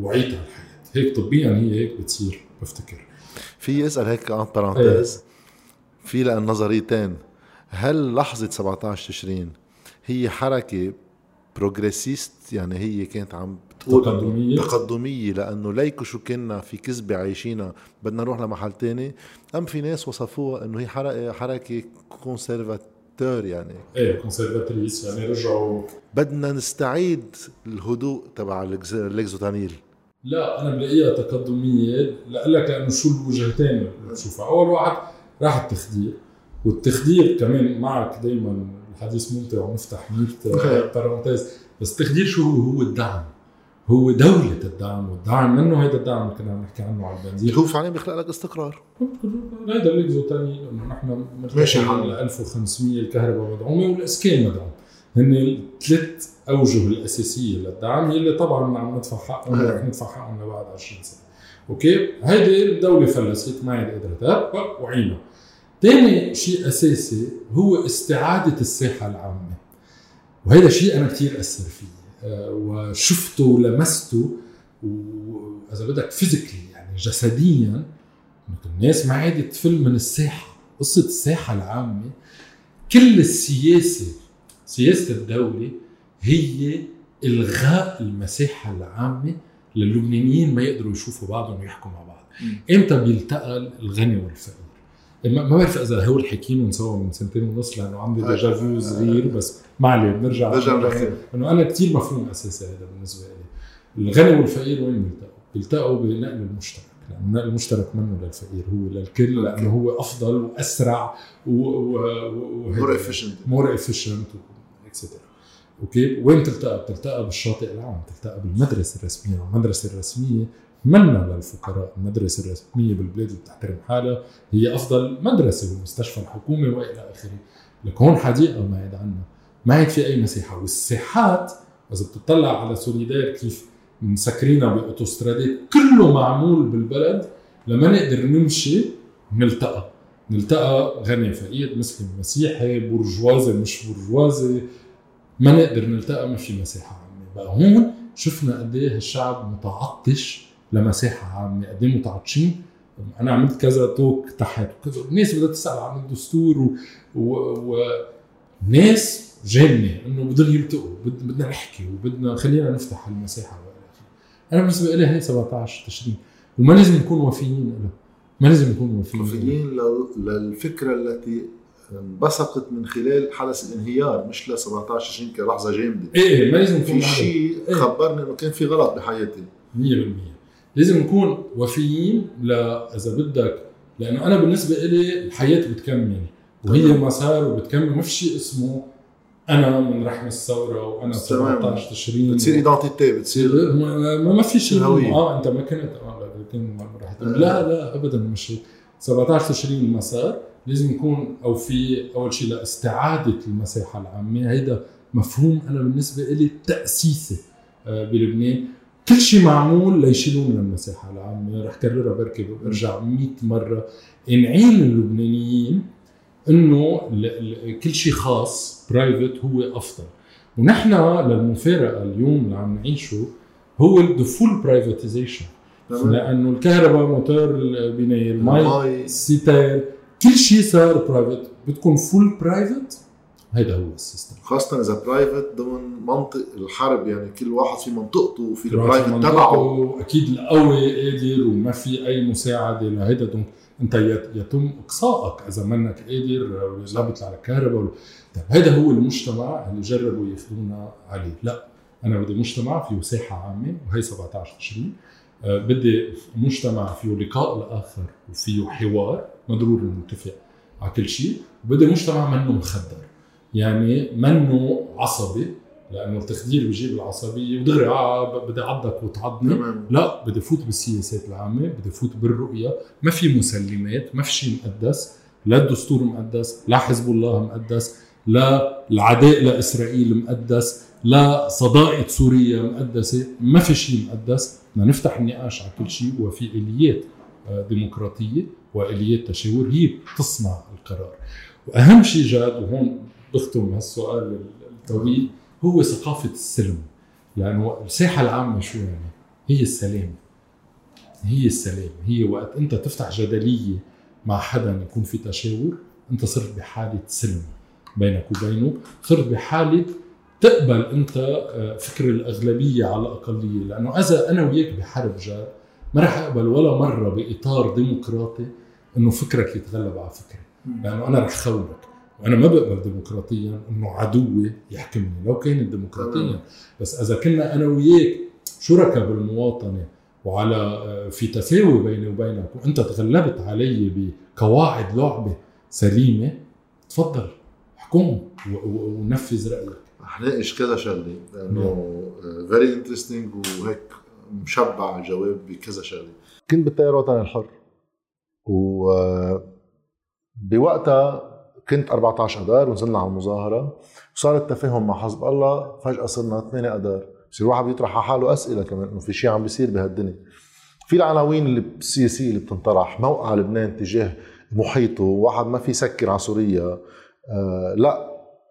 وعيت على الحياة. هيك طبيا هي هيك بتصير بفتكر. في اسال هيك عن parenthèse. في لأن نظريتين. هل لحظة 17 تشرين هي حركة progressiste؟ يعني هي كانت عم تقدمية. تقدمية لأنه ليكو شو كنا في كذبه عايشينها بدنا نروح لمحل تاني. أم في ناس وصفوها إنه هي حركه حركة conservateur يعني. إيه conservatrice يعني رجعوا. بدنا نستعيد الهدوء تبع ال Lexotanil. لا أنا بلاقيها تقدمية. لك لأنه شو الوجهتين اللي بتشوفها أول واحد راح التخدير. والتخدير كمان معك دائما الحديث ممتع ونفتح 100 بارونتيز بس التخدير شو هو؟ هو الدعم. هو دولة الدعم والدعم منه هيدا الدعم اللي كنا عم نحكي عنه على البنزين. اللي هو فعليا بيخلق لك استقرار. هيدا الاكزوتاني إنه نحن ماشي. على 1500 الكهرباء مدعومه والإسكان مدعوم هن الثلاث أوجه الأساسية للدعم يلي طبعا عم ندفع حقهم. ورح ندفع حقهم لبعد 20 سنة. okay؟ هيدي الدولة فلست ما عاد قدرت هب وعينا. ثاني شيء أساسي هو استعادة الساحة العامة. وهذا شيء أنا كثير أثر فيه. وشفته ولمسته. وإذا بدك physically يعني جسديا الناس ما عادت تفل من الساحة قصة الساحة العامة. كل السياسة سياسة الدولة هي إلغاء المساحة العامة للبنانيين ما يقدروا يشوفوا بعضهم ويحكوا مع بعض. إمتى بيلتقى الغني والفقير؟ ما بعرف إذا هول حكينا سوا من سنتين ونص لأنه عندي. déjà vu صغير بس ما عليه بنرجع بنحكي انه أنا كثير مفهوم أساسي هذا بالنسبة لي. الغني والفقير وين بيلتقوا؟ بيلتقوا بنقل المشترك. لأنه النقل المشترك منه للفقير هو للكل لأنه هو أفضل وأسرع more efficient more efficient extra okay وين تلتقى؟ بتلتقى بالشاطئ العام، تلتقى بالمدرسة الرسمية، والمدرسة الرسمية منا للفقراء، المدرسة الرسمية بالبلاد اللي بتحترم حالها هي أفضل مدرسة والمستشفى الحكومي وإلى آخره، لك هون حديقه ما عاد عنا، ما عاد في أي مساحه، والساحات إذا بتطلع على سوليدير كيف مسكرينها باوتوسترادات كله معمول بالبلد لما نقدر نمشي نلتقى. نلتقى غني فقير مسلم مسيحي برجوازي مش برجوازي ما نقدر نلتقى ما في مساحه عامة. بقى هون شفنا قد إيه الشعب متعطش لمساحه عامه قد إيه متعطشين أنا عملت كذا توك تحت وكذا الناس بدها تسأل عن الدستور و, و... و... ناس إنه بدهم يلتقوا بد- بدنا نحكي وبدنا خلينا نفتح المساحه أنا بالنسبة لي هي 17 تشرين وما لازم نكون وفيين له ما لازم نكون وفيين. وفيين لل- للفكرة التي انبثقت من خلال حدث الانهيار مش ل 17 تشرين كلحظة جامدة إيه إيه، ما لازم نكون في. شيء إيه. خبرني إنه كان في غلط بحياتي 100% لازم نكون وفيين ل إذا بدك لأنه أنا بالنسبة لي الحياة بتكمل وهي. مسار وبتكمل ما في شيء اسمه أنا من رحم الثورة وأنا 17 تشرين. بتصير ايدنتيتي بتصير ما, ما في شيء. آه أنت ما كنت آه رح تقول. لا لا ابدا مش هيك. 17 تشرين المسار لازم يكون أو في أول شيء لاستعادة المساحة العامة. هيدا مفهوم أنا بالنسبة لي تأسيسي آه، بلبنان. كل شيء معمول ليشيلوا من المساحة العامة. رح كررها بركي برجع 100 مرة. نعين اللبنانيين إنه كل شيء خاص private هو أفضل. ونحن للمفارقة اليوم اللي عم نعيشه هو the full privatization لأنه الكهرباء موتور البنايه المي المي. الستاير كل شيء صار private بدكم full private هيدا هو ال system. خاصة إذا private ضمن منطق الحرب يعني كل واحد في منطقته وفي ال private تبعه. أكيد القوي قادر وما في أي مساعدة لهيدا. donc يت- يتم إقصائك إذا منك قادر ولا بيطلع على الكهرباء ولا- طيب هيدا هو المجتمع اللي جربوا ياخذونا عليه. لا أنا بدي مجتمع فيه ساحه عامة وهي 17 تشرين آه، بدي مجتمع فيه لقاء الآخر وفيه حوار ما ضروري نتفق على كل شيء. وبدي مجتمع منه مخدر. يعني منه عصبي لأنه التخدير بيجيب العصبية ودغري آه بدي أعضك وتعضني. تمام. لا بدي فوت بالسياسات العامة بدي فوت بالرؤية. ما في مسلمات ما في شيء مقدس لا الدستور مقدس لا حزب الله مقدس لا العداء لإسرائيل مقدس لا صداقه سوريا مقدسة. ما في شيء مقدس. بدنا نفتح النقاش على كل شيء وفي آليات آه، ديمقراطية وآليات تشاور. هي بتصنع القرار. وأهم شيء جاد وهون بختم هالسؤال الطويل هو ثقافة السلم. يعني الساحة العامة شو يعني؟ هي السلام. هي السلام. هي وقت أنت تفتح جدلية مع حدا يكون في تشاور أنت صرت بحالة سلم بينك وبينه. صرت بحالة تقبل أنت آه، فكر الأغلبية على الأقلية. لأنه إذا أنا وياك بحرب جار ما رح أقبل ولا مرة بإطار ديمقراطي إنه فكرك يتغلب على فكري. لأنه أنا رح خونك. وأنا ما بقبل ديمقراطيا إنه عدوي يحكمني لو كانت ديمقراطيا. بس إذا كنا أنا وياك شركاء بالمواطنة وعلى آه، في تساوي بيني وبينك وأنت تغلبت علي بقواعد لعبة سليمة تفضل و- ونفذ رأيك. رح ناقش كذا شغلة لأنه very interesting وهيك مشبع الجواب بكذا شغلة. كنت بالتيار الوطني الحر و بوقتها كنت 14 اذار ونزلنا على المظاهرة وصار التفاهم مع حزب الله فجأة صرنا 8 اذار بصير الواحد بيطرح على حاله أسئلة كمان إنه في شيء عم بيصير بهالدنيا. في العناوين السياسيه اللي بتنطرح موقع لبنان تجاه محيطه واحد ما في يسكر على سوريا آه لا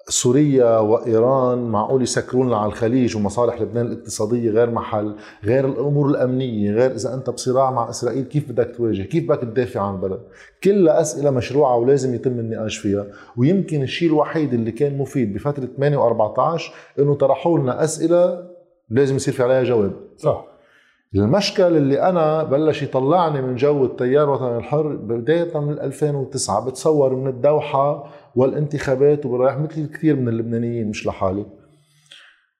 سوريا وإيران معقول يسكرون على الخليج ومصالح لبنان الاقتصادية غير محل غير الأمور الأمنية غير إذا أنت بصراع مع إسرائيل كيف بدك تواجه؟ كيف بدك تدافع عن البلد؟ كلها أسئلة مشروعة ولازم يتم النقاش فيها ويمكن الشيء الوحيد اللي كان مفيد بفترة 8 و14 إنه طرحوا لنا أسئلة لازم يصير في عليها جواب. صح. المشكل اللي أنا بلش يطلعني من جو التيار الوطني الحر بداية من 2009 بتصور من الدوحة والانتخابات وبرايح مثل الكثير من اللبنانيين مش لحالي.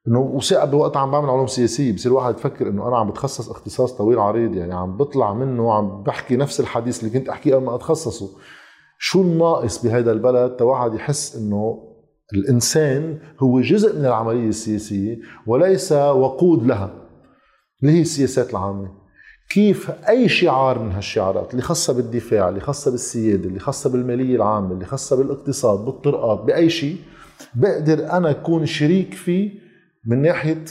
إنه وثائق بوقت عم بعمل علوم سياسية بصير الواحد يفكر إنه أنا عم بتخصص اختصاص طويل عريض يعني عم بطلع منه عم بحكي نفس الحديث اللي كنت أحكيه قبل ما أتخصصه. شو الناقص بهذا البلد؟ تواحد يحس إنه الإنسان هو جزء من العملية السياسية وليس وقود لها. اللي هي السياسات العامة. كيف أي شعار من هالشعارات اللي خاصة بالدفاع اللي خاصة بالسيادة اللي خاصة بالمالية العامة اللي خاصة بالاقتصاد بالطرقات بأي شيء بقدر أنا أكون شريك فيه من ناحية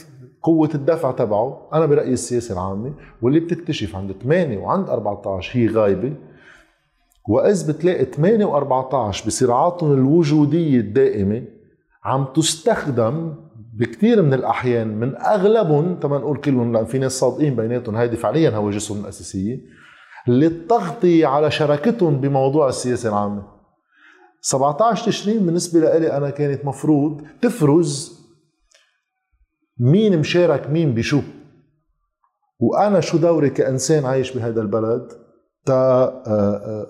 قوة الدفع تبعه. أنا برأيي السياسة العامة واللي بتكتشف عند 8 وعند 14 هي غايبة. وإذ بتلاقي 8 و14 بصراعاتهم الوجودية الدائمة عم تستخدم بكثير من الأحيان من أغلبهم تما نقول كلهم لأن في ناس صادقين بيناتهم هيدي فعليا هواجسهم الأساسية للتغطية على شراكتهم بموضوع السياسة العامة. 17 تشرين بالنسبة لي أنا كانت مفروض تفرز مين مشارك مين بشو. وأنا شو دوري كإنسان عايش بهذا البلد؟ تا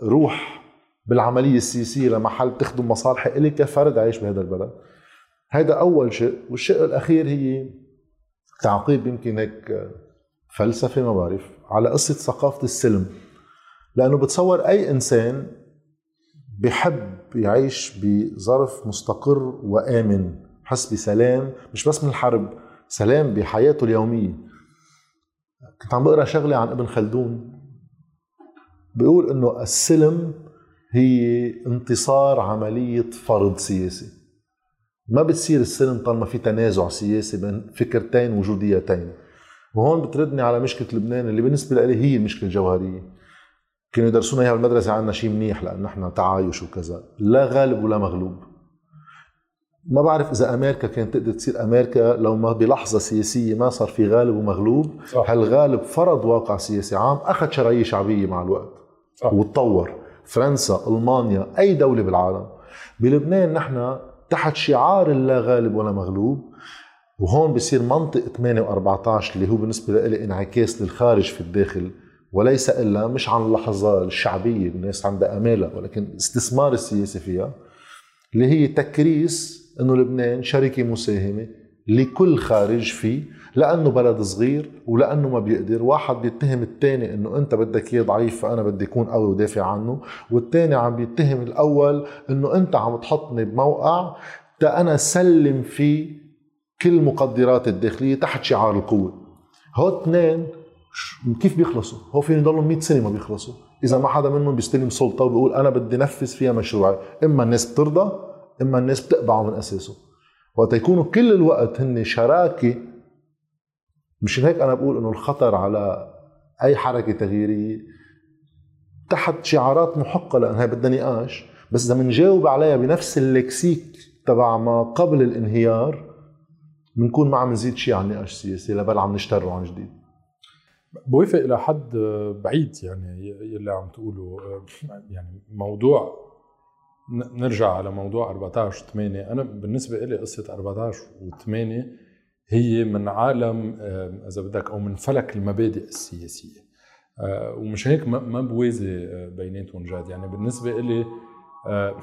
روح بالعملية السياسية لمحل تخدم مصالحي إلي كفرد عايش بهذا البلد. هذا أول شيء. والشيء الأخير هي تعقيب يمكن هيك فلسفة ما بعرف على قصة ثقافة السلم. لأنه بتصور أي إنسان بحب يعيش بظرف مستقر وآمن حس بسلام مش بس من الحرب سلام بحياته اليومية. كنت عم بقرأ شغلة عن ابن خلدون بيقول إنه السلم هي انتصار عملية فرض سياسي. ما بتصير السلم طالما في تنازع سياسي بين فكرتين وجوديتين. وهون بتردني على مشكلة لبنان اللي بالنسبة لي هي المشكلة الجوهرية. كانوا يدرسونا إياها بالمدرسة عنا شيء منيح لأن نحن تعايش وكذا. لا غالب ولا مغلوب. ما بعرف إذا أمريكا كانت تقدر تصير أمريكا لو ما بلحظة سياسية ما صار في غالب ومغلوب. صح. هالغالب فرض واقع سياسي عام؟ أخذ شرعية شعبية مع الوقت. صح. وتطور. فرنسا ألمانيا أي دولة بالعالم. بلبنان نحن تحت شعار لا غالب ولا مغلوب. وهون بصير منطق 8 و14 اللي هو بالنسبة لي انعكاس للخارج في الداخل وليس إلا مش عن اللحظة الشعبية الناس عندها أمالها ولكن استثمار السياسي فيها اللي هي تكريس إنه لبنان شركة مساهمة لكل خارج فيه لأنه بلد صغير ولأنه ما بيقدر. واحد بيتهم الثاني إنه أنت بدك إياه ضعيف فأنا بدي أكون قوي ودافع عنه. والثاني عم بيتهم الأول إنه أنت عم تحطني بموقع تا أنا سلم فيه كل مقدرات الداخلية تحت شعار القوة. هو اثنين كيف بيخلصوا؟ هو فين يضلوا 100 سنة ما بيخلصوا. إذا ما حدا منهم بيستلم سلطة وبيقول أنا بدي نفذ فيها مشروعي. إما الناس بترضى إما الناس بتقبعه من أساسه. وقت يكونوا كل الوقت هن شراكة. مشان هيك أنا بقول إنه الخطر على أي حركة تغييرية تحت شعارات محقة لانها بدها نقاش بس إذا بنجاوب عليها بنفس اللكسيك تبع ما قبل الانهيار بنكون ما عم نزيد شيء عن نقاش سياسي لا بل عم نشتره عن جديد. بوافق إلى حد بعيد يعني يلي عم تقوله. يعني موضوع نرجع على موضوع 14 8 أنا بالنسبة لي قصة 14 و8 هي من عالم إذا بدك أو من فلك المبادئ السياسية. آه، ومش هيك ما بوازي بيناتهم جاد. يعني بالنسبة لي آه،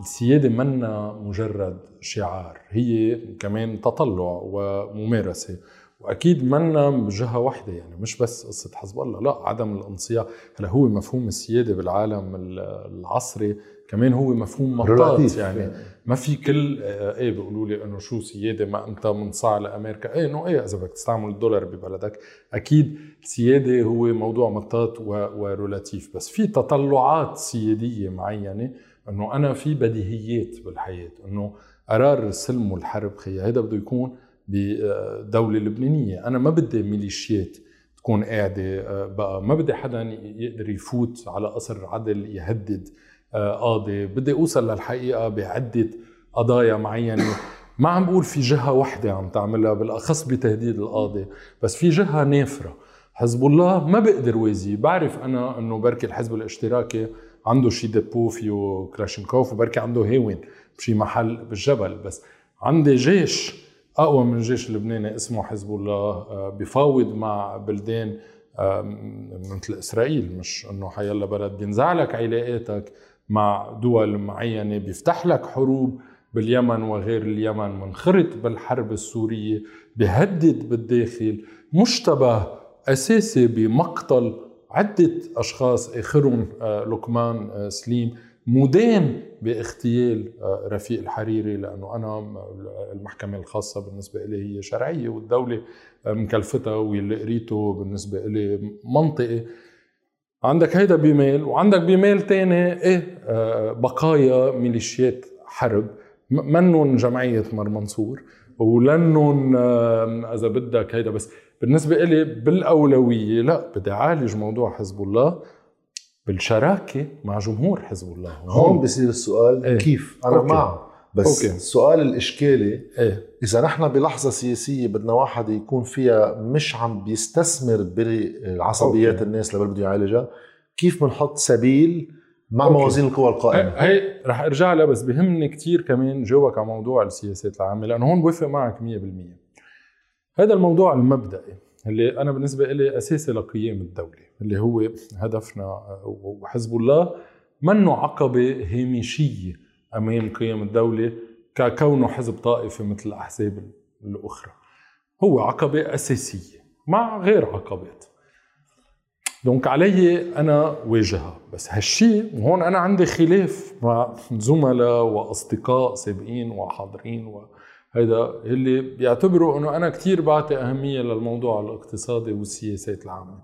السيادة منا مجرد شعار. هي كمان تطلع وممارسة. وأكيد منا بجهة واحدة يعني مش بس قصة حزب الله لا عدم الانصياع. هلا هو مفهوم السيادة بالعالم العصري كمان هو مفهوم مطاط يعني ما في كل آه، إيه بيقولوا لي إنه شو سيادة ما أنت منصاع لأمريكا. إيه إنه إيه إذا بدك تستعمل الدولار ببلدك أكيد السياده هو موضوع مطاط ورولاتيف بس في تطلعات سيادية معينة إنه أنا في بديهيات بالحياة إنه قرار السلم والحرب خي هذا بده يكون بدوله لبنانية. أنا ما بدي ميليشيات تكون قاعدة آه، بقى ما بدي حدا يقدر يفوت على قصر عدل يهدد آه، قاضي. بدي أوصل للحقيقة بعدة قضايا معينة. ما عم بقول في جهة وحدة عم تعملها بالأخص بتهديد القاضي. بس في جهة نافرة. حزب الله ما بقدر وازي. بعرف أنا إنه بركي الحزب الاشتراكي عنده شي dépôt فيه كلاشينكوف وبركي عنده هاون بشي محل بالجبل. بس عندي جيش أقوى من الجيش اللبناني اسمه حزب الله آه، بفاوض مع بلدان مثل إسرائيل. مش إنه حيلا بلد بينزع لك علاقاتك. مع دول معينة بيفتح لك حروب باليمن وغير اليمن منخرط بالحرب السورية بهدد بالداخل مش تبه أساسي بمقتل عدة أشخاص اخرهم آه، لقمان آه، سليم مدان باغتيال آه، رفيق الحريري لأنه أنا المحكمة الخاصة بالنسبة لي هي شرعية والدولة مكلفتها واللي قريته بالنسبة لي منطقي. عندك هيدا بميل وعندك بميل تاني إيه بقايا ميليشيات حرب منن جمعية مر منصور ولنن إذا بدك هيدا بس بالنسبة لي بالأولوية لا بدي أعالج موضوع حزب الله بالشراكة مع جمهور حزب الله هون بصير السؤال إيه؟ كيف أنا okay. معه بس okay. السؤال الإشكالي إيه؟ إذا نحن بلحظة سياسية بدنا واحد يكون فيها مش عم بيستثمر بالعصبيات okay. الناس اللي بده يعالجها كيف بنحط سبيل مع okay. موازين القوى القائمة هي رح أرجع لها بس بهمني كثير كمان جاوبك على موضوع السياسات العامة لأنه هون بوافق معك 100% هذا الموضوع المبدئي اللي أنا بالنسبة لي أساسي لقيام الدولة اللي هو هدفنا وحزب الله منه عقبة هامشية امام قيام الدولة ككونه حزب طائفي مثل الأحزاب الأخرى. هو عقبة أساسية مع غير عقبات. دونك علي أنا واجهها. بس هالشيء وهون أنا عندي خلاف مع زملاء وأصدقاء سابقين وحاضرين هيدا اللي بيعتبروا إنه أنا كثير بعطي أهمية للموضوع الاقتصادي والسياسات العامة.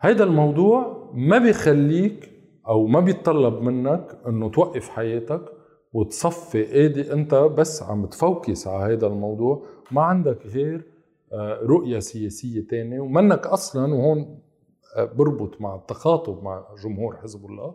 هيدا الموضوع ما بيخليك أو ما بيتطلب منك إنه توقف حياتك وتصفي ايدي انت بس عم تفوكس على هذا الموضوع ما عندك غير آه، رؤية سياسية تانية. ومنك أصلا وهون آه، بربط مع التخاطب مع جمهور حزب الله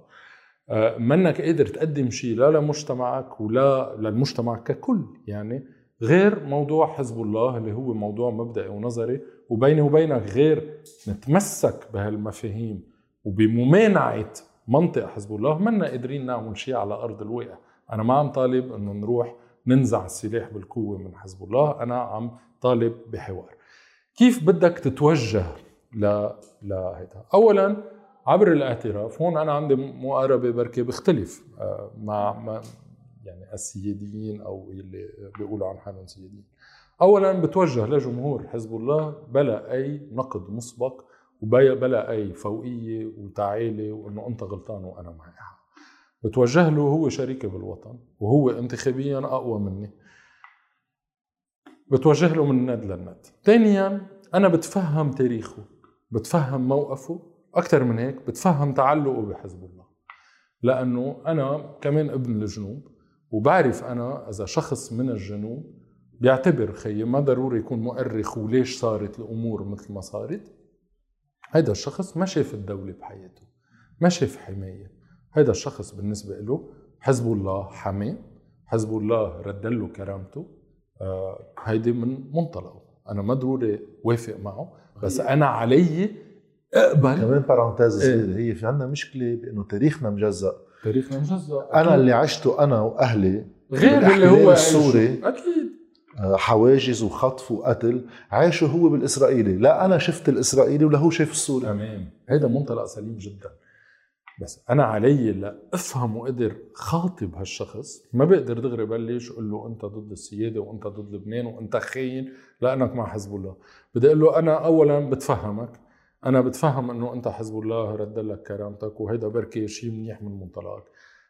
آه، منك قادر تقدم شيء لا لمجتمعك ولا للمجتمع ككل. يعني غير موضوع حزب الله اللي هو موضوع مبدئي ونظري وبيني وبينك غير نتمسك بهالمفاهيم وبممانعة منطق حزب الله منا قادرين نعمل شيء على أرض الواقع. أنا ما عم طالب إنه نروح ننزع السلاح بالقوة من حزب الله أنا عم طالب بحوار. كيف بدك تتوجه ل لهيدا اولا عبر الاعتراف هون أنا عندي مقاربة بركي بختلف آه، مع يعني السياديين أو اللي بيقولوا عن حالهم سياديين. اولا بتوجه لجمهور حزب الله بلا أي نقد مسبق وبلا أي فوقية وتعالي وإنه أنت غلطان وأنا معي. حق بتوجه له هو شريكي بالوطن وهو انتخابيا أقوى مني. بتوجه له من ند للند. ثانيا أنا بتفهم تاريخه بتفهم موقفه. أكثر من هيك بتفهم تعلقه بحزب الله. لأنه أنا كمان ابن الجنوب وبعرف أنا إذا شخص من الجنوب بيعتبر خيي ما ضروري يكون مؤرخ وليش صارت الأمور مثل ما صارت. هيدا الشخص ما شاف الدولة بحياته ما شاف حماية. هيدا الشخص بالنسبة له حزب الله حماه حزب الله رد له كرامته. آه هيدي من منطلقه. أنا ما ضروري وافق معه بس أنا علي أقبل. كمان بارانتيز صغيره هي في عندنا مشكلة بإنه تاريخنا مجزأ. تاريخنا مجزأ. أنا اللي عشته أنا وأهلي غير اللي هو السوري. أكيد. آه، حواجز وخطف وقتل. عاشه هو بالإسرائيلي. لا أنا شفت الإسرائيلي ولا هو شاف السوري. تمام هذا منطلق سليم جدا. بس أنا علي لافهم وقدر خاطب هالشخص. ما بقدر دغري بلش أقول له أنت ضد السيادة وأنت ضد لبنان وأنت خاين؟ لانك مع حزب الله. بدي أقول له أنا اولا بتفهمك. أنا بتفهم إنه أنت حزب الله رد لك كرامتك وهيدا بركي شيء منيح من منطلقك.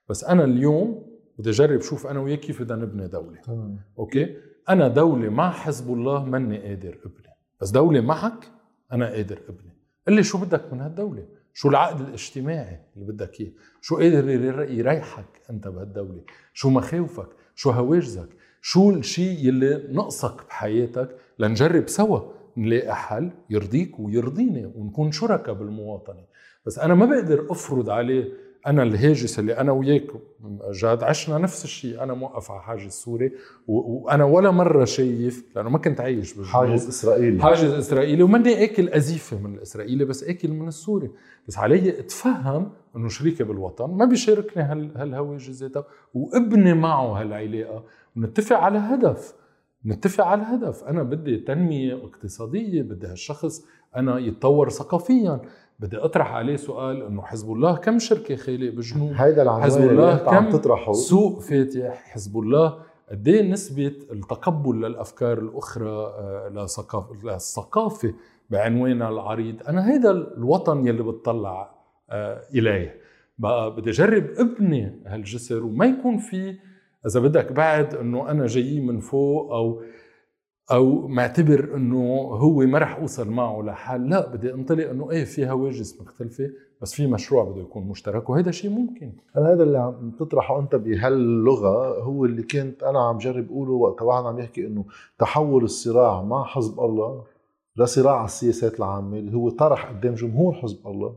بس أنا اليوم بدي اجرب شوف أنا وياك كيف بدنا نبني دولة. طبعا. أوكي؟ أنا دولة مع حزب الله ماني قادر أبني. بس دولة معك أنا قادر أبني. قل لي شو بدك من هالدولة؟ شو العقد الاجتماعي اللي بدك إياه؟ شو قادر يريحك أنت بهالدولة؟ شو مخاوفك؟ شو هواجسك؟ شو الشيء يلي نقصك بحياتك؟ لنجرب سوا نلاقي حل يرضيك ويرضيني ونكون شركاء بالمواطنة. بس أنا ما بقدر أفرض عليه أنا الهاجس اللي أنا وياك جاد عشنا نفس الشيء أنا موقف على حاجز سوري وأنا ولا مرة شايف لأنه ما كنت عايش بالجنوب. حاجز إسرائيلي. حاجز إسرائيلي وماني آكل أزيفة من الإسرائيلي بس آكل من السوري. بس علي اتفهم إنه شريكي بالوطن ما بيشاركني هالهواجس ذاتها وابني معه هالعلاقة. ونتفق على هدف نتفق على الهدف أنا بدي تنمية اقتصادية بدي هالشخص أنا يتطور ثقافيا. بدي أطرح عليه سؤال إنه حزب الله كم شركة خالق بالجنوب هيدا العنوان حزب الله كم تطرحه. سوق فاتح؟ حزب الله قد إيه نسبة التقبل للأفكار الأخرى آه، للثقافة بعنوانها العريض؟ أنا هيدا الوطن يلي بتطلع آه، إليه. بقى بدي أجرب ابني هالجسر وما يكون في إذا بدك بعد إنه أنا جاي من فوق أو أو معتبر إنه هو ما رح أوصل معه لحل. لا بدي أنطلق إنه إيه في هواجس مختلفة بس في مشروع بده يكون مشترك وهذا شيء ممكن. أنا هذا اللي عم تطرحه أنت بهاللغة هو اللي كنت أنا عم جرب أقوله وقت واحد عم يحكي إنه تحول الصراع مع حزب الله لصراع السياسات العامة اللي هو طرح قدام جمهور حزب الله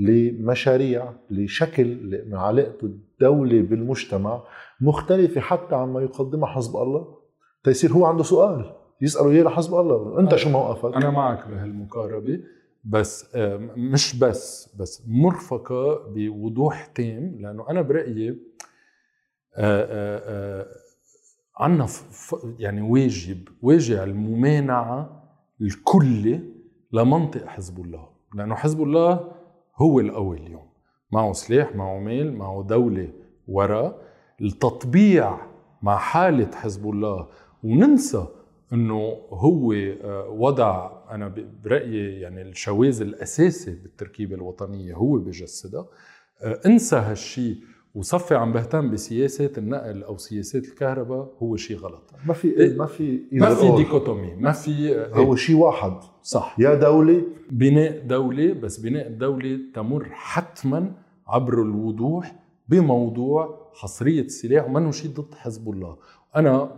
لمشاريع لشكل علاقه الدولة بالمجتمع مختلفة حتى عما يقدمها حزب الله. تيصير هو عنده سؤال. يسألوا اياه لحزب الله. أنت شو موقفك؟ أنا معك بهالمقاربة بس آه، مش بس بس مرفقة بوضوح تام لأنه أنا برأيي آه، آه، عندنا يعني واجب واجب الممانعة الكلي لمنطق حزب الله. لأنه حزب الله هو القوي اليوم. معه سلاح معه مال معه دولة وراء. التطبيع مع حالة حزب الله وننسى إنه هو آه، وضع أنا برأيي يعني الشواذ الأساسي بالتركيبة الوطنية هو بجسدها آه، انسى هالشيء وصفي عم بهتم بسياسات النقل أو سياسات الكهرباء هو شيء غلط. ما في إيه؟ ما في ما في either or. ديكوتومي ما في هو شيء واحد. صح. يا دولة. بناء دولة بس بناء الدولة تمر حتما عبر الوضوح بموضوع حصرية السلاح. ومنه شيء ضد حزب الله. أنا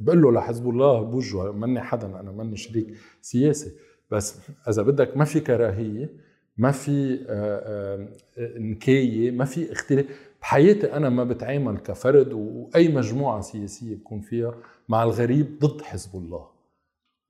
بقول له لحزب الله بوجهه مني حدا أنا مني شريك سياسي بس إذا بدك ما في كراهية ما في آه، آه، نكاية ما في اختلاف. بحياتي أنا ما بتعامل كفرد وأي مجموعة سياسية بكون فيها مع الغريب ضد حزب الله.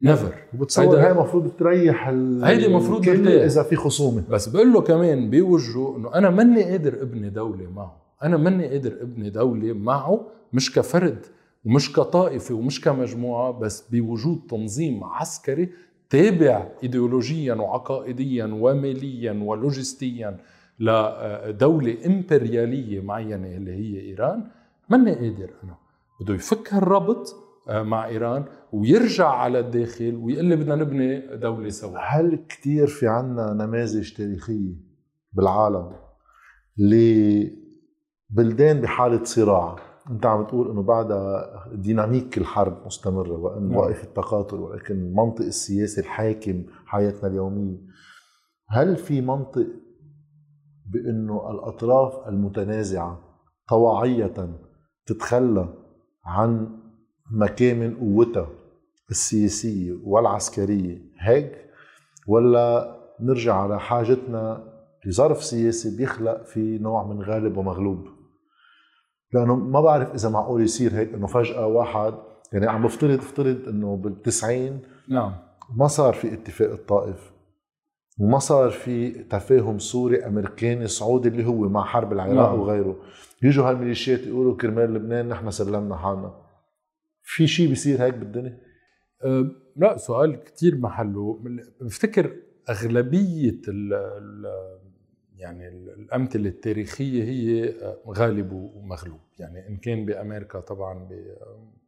نيفر وبتصور هاي المفروض تريح هيدي مفروض الكل ترتاح. إذا في خصومة. بس بقول له كمان بوجهه إنه أنا ماني قادر أبني دولة معه. أنا ماني قادر أبني دولة معه مش كفرد. ومش كطائفة ومش كمجموعة بس بوجود تنظيم عسكري تابع ايديولوجيا وعقائديا وماليا ولوجستيا لدولة إمبريالية معينة اللي هي إيران ماني قادر أنا. بده يفك هالربط آه، مع إيران ويرجع على الداخل ويقول لي بدنا نبني دولة سوا. هل كتير في عنا نماذج تاريخية بالعالم لبلدان بحالة صراع؟ انت عم تقول انه بعدها ديناميك الحرب مستمرة وإن نعم. واقف التقاتل ولكن المنطق السياسي الحاكم حياتنا اليومية هل في منطق بإنه الأطراف المتنازعة طواعية تتخلى عن مكامن قوتها السياسية والعسكرية هيك ولا نرجع على حاجتنا لظرف سياسي بيخلق في نوع من غالب ومغلوب لأنه ما بعرف إذا معقول يصير هيك إنه فجأة واحد يعني عم بفترض افترض إنه بالتسعين نعم. ما صار في اتفاق الطائف وما صار في تفاهم سوري أمريكاني سعودي اللي هو مع حرب العراق نعم. وغيره. يجوا هالميليشيات يقولوا كرمال لبنان نحن سلمنا حالنا. في شيء بيصير هيك بالدنيا؟ أه، لا سؤال كتير محله. بفتكر أغلبية ال ال يعني ال- الأمثلة التاريخية هي أه، غالب ومغلوب يعني إن كان بأمريكا طبعا ب-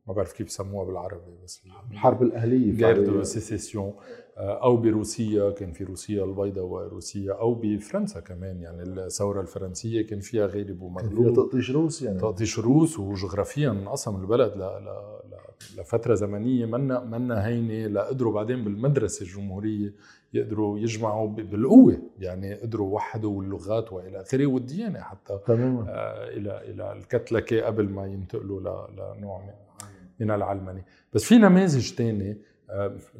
ما بعرف كيف سموها بالعربي بس الحرب الأهلية guerre de sécession أو بروسيا كان في روسيا البيضاء وروسيا أو بفرنسا كمان. يعني الثورة الفرنسية كان فيها غالب كان فيها ومغلوب تقطيش روس يعني. تقطيش روس وجغرافيا انقسم البلد ل... ل... ل... لفتره زمنية منا منا هينة لقدروا بعدين بالمدرسة الجمهورية يقدروا يجمعوا. بالقوة. يعني قدروا وحدوا اللغات وإلى آخره والديانة حتى تماما. آه، إلى إلى الكتلكة قبل ما ينتقلوا ل... لنوع من من العلمنه بس في نماذج تاني آه،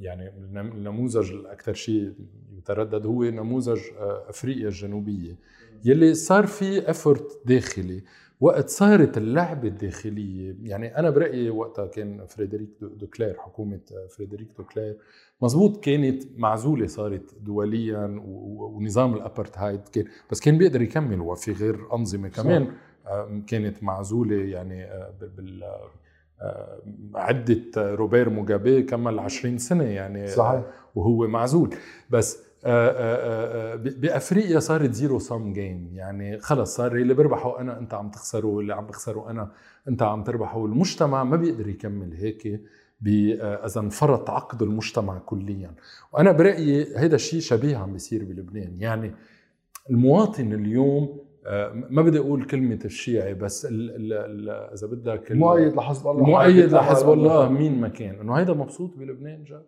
يعني النم- النموذج الأكثر شيء يتردد هو نموذج آه، أفريقيا الجنوبية. يلي صار في effort داخلي وقت صارت اللعبة الداخلية يعني أنا برأيي وقتها كان فريدريك دو- دوكليرك حكومة آه، فريدريك دوكليرك مزبوط كانت معزولة صارت دوليا ونظام الأبرتهايد كان بس كان بيقدر يكمل وفي غير أنظمة كمان آه، كانت معزولة يعني آه، بال- آه، عدة روبير موغابي كمل 20 سنة يعني صحيح. وهو معزول. بس آه، آه، آه، بأفريقيا صارت zero-sum game يعني خلص صار اللي بربحه أنا أنت عم تخسره واللي عم بخسره أنا أنت عم تربحه. والمجتمع ما بيقدر يكمل هيك إذا انفرط عقد المجتمع كليا. وأنا برأيي هذا الشيء شبيه عم بيصير بلبنان. يعني المواطن اليوم ما بدي أقول كلمة الشيعي بس ال ال ال إذا بدك مؤيد لحزب الله مؤيد لحزب الله مين ما كان. إنه هيدا مبسوط بلبنان جد؟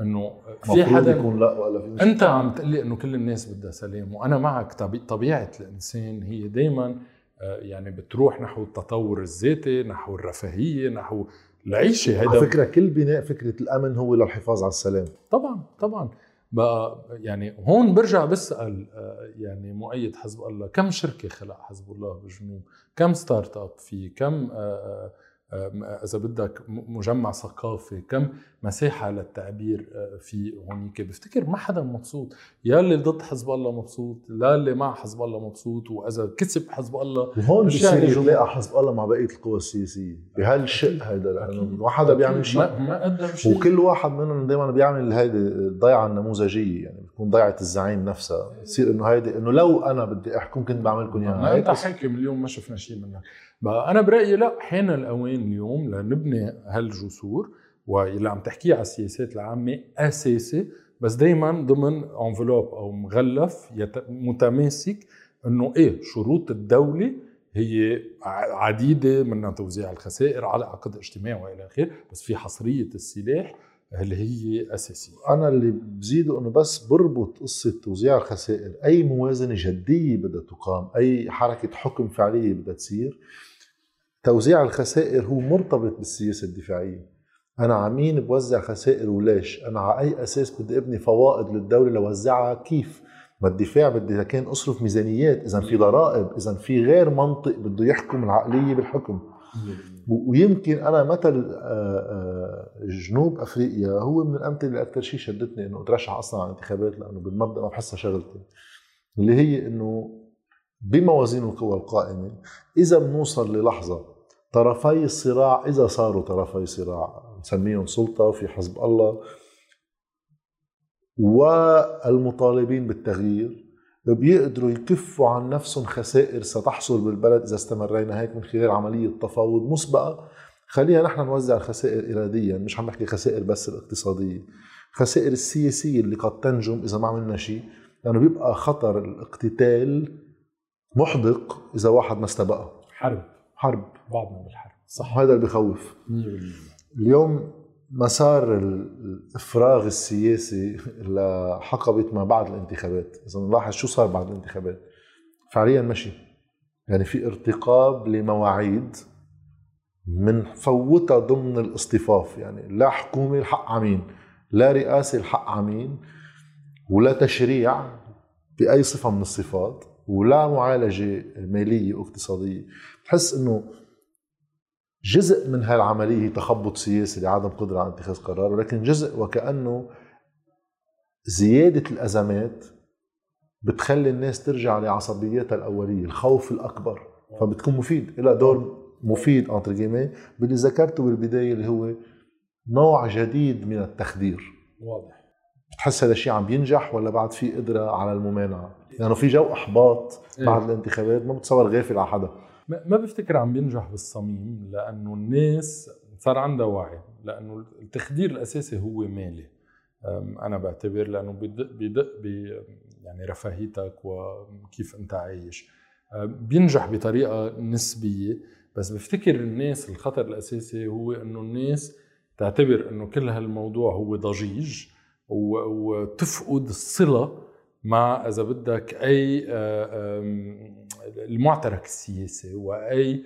إنه في حدا يكون لا ولا في. أنت عم تقول لي إنه كل الناس بدها سلام وأنا معك طبي... طبيعة الإنسان هي دائما يعني بتروح نحو التطور الذاتي نحو الرفاهية نحو العيشة. على هيدا فكرة كل بناء فكرة الأمن هو للحفاظ على السلام. طبعا طبعا. بقى يعني هون برجع بسأل آه، يعني مؤيد حزب الله كم شركة خلق حزب الله بالجنوب كم start-up في؟ كم آه، آه، إذا بدك مجمع ثقافي كم مساحة للتعبير آه، في هونيك. بفتكر ما حدا مبسوط. يا اللي ضد حزب الله مبسوط لا اللي مع حزب الله مبسوط وإذا كسب حزب الله وهون مش بصير يعني يتلاقى حزب الله مع بقية القوى السياسية. بهالشق هيدا لأنه ما حدا بيعمل شيء. ما, ما قدم شيء. وكل واحد منهم دائما بيعمل هيدي الضيعه النموذجيه يعني بتكون ضيعة الزعيم نفسها. بتصير إنه هيدي إنه لو أنا بدي أحكم كنت بعملكم ما اياها أنت هيك حاكم اليوم ما شفنا شيء منك. بقى أنا برأيي لا حان الأوان اليوم لنبني هالجسور واللي عم تحكيه على السياسات العامة أساسي بس دائما ضمن انفلوب أو مغلف متماسك إنه إيه شروط الدولة هي عديدة منها توزيع الخسائر على عقد اجتماعي وإلى آخره بس في حصرية السلاح اللي هي أساسية. أنا اللي بزيده إنه بس بربط قصة توزيع الخسائر أي موازنة جدية بدها تقام أي حركة حكم فعلية بدها تصير توزيع الخسائر هو مرتبط بالسياسة الدفاعية. أنا عمين بوزع خسائر وليش أنا على أي أساس بدي أبني فوائد للدولة لوزعها؟ كيف؟ ما الدفاع بدي إذا كان أصرف ميزانيات إذا في ضرائب إذا في غير منطق بده يحكم العقلية بالحكم. ويمكن أنا مثل آه، آه، جنوب أفريقيا هو من الأمثلة اللي أكثر شيء شدتني إنه اترشح أصلا على الانتخابات لأنه بالمبدأ ما بحسها شغلتي اللي هي إنه بموازين القوى القائمة إذا بنوصل للحظة طرفي الصراع إذا صاروا طرفي صراع نسميهم سلطة وفي حزب الله. والمطالبين بالتغيير بيقدروا يكفوا عن نفسهم خسائر ستحصل بالبلد إذا استمرينا هيك من خلال عملية تفاوض مسبقة. خلينا نحن نوزع الخسائر اراديا مش عم نحكي خسائر بس الاقتصادية الخسائر السياسية اللي قد تنجم إذا ما عملنا شيء لأنه يعني بيبقى خطر الاقتتال محدق إذا واحد ما استبقى. حرب. حرب. بعضنا بالحرب صح. هذا اللي بخوف. اليوم مسار الافراغ السياسي لحقبة ما بعد الانتخابات إذا نلاحظ شو صار بعد الانتخابات. فعليا مشي. يعني في ارتقاب لمواعيد فوتها ضمن الاصطفاف. يعني لا حكومة الحق عمين لا رئاسة الحق عمين ولا تشريع بأي صفة من الصفات ولا معالجة مالية واقتصاديه بحس إنه جزء من هالعملية هي تخبط سياسي لعدم قدرة على اتخاذ قرار ولكن جزء وكأنه زيادة الأزمات بتخلي الناس ترجع لعصبياتها الأولية الخوف الأكبر. فبتكون مفيد. لها دور مفيد انتر جيمي باللي ذكرته بالبداية اللي هو نوع جديد من التخدير. واضح. بتحس هذا الشيء عم بينجح ولا بعد في قدرة على الممانعة؟ لأنه يعني في جو إحباط إيه. بعد الانتخابات ما بتصور غافل على حدا. ما بفتكر عم بينجح بالصميم لأنه الناس صار عندها وعي لأنه التخدير الأساسي هو مالي. أنا بعتبر لأنه بيدق بيدق يعني رفاهيتك وكيف أنت عايش. بينجح بطريقة نسبية بس بفتكر الناس الخطر الأساسي هو إنه الناس تعتبر إنه كل هالموضوع هو ضجيج وتفقد الصلة مع إذا بدك أي المعترك السياسي وأي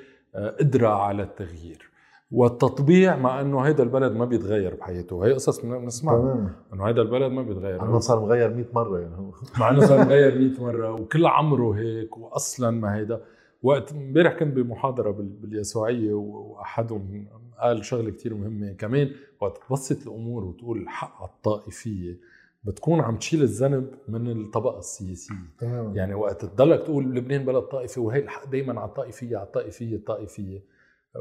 قدره على التغيير. والتطبيع مع إنه هيدا البلد ما بيتغير بحياته. هي قصص بنسمعها إنه هيدا البلد ما بيتغير. مع إنه صار مغير 100 مرة يعني. مع إنه صار مغير 100 مرة وكل عمره هيك واصلا ما هيدا. وقت امبارح كنت بمحاضرة باليسوعية وأحدهم قال شغلة كتير مهمة كمان. وقت تبسط الأمور وتقول الحق على الطائفية. بتكون عم تشيل الذنب من الطبقة السياسية. تمام. يعني وقت تضلك تقول لبنان بلد طائفي وهي الحق دائما على الطائفية على الطائفية الطائفية.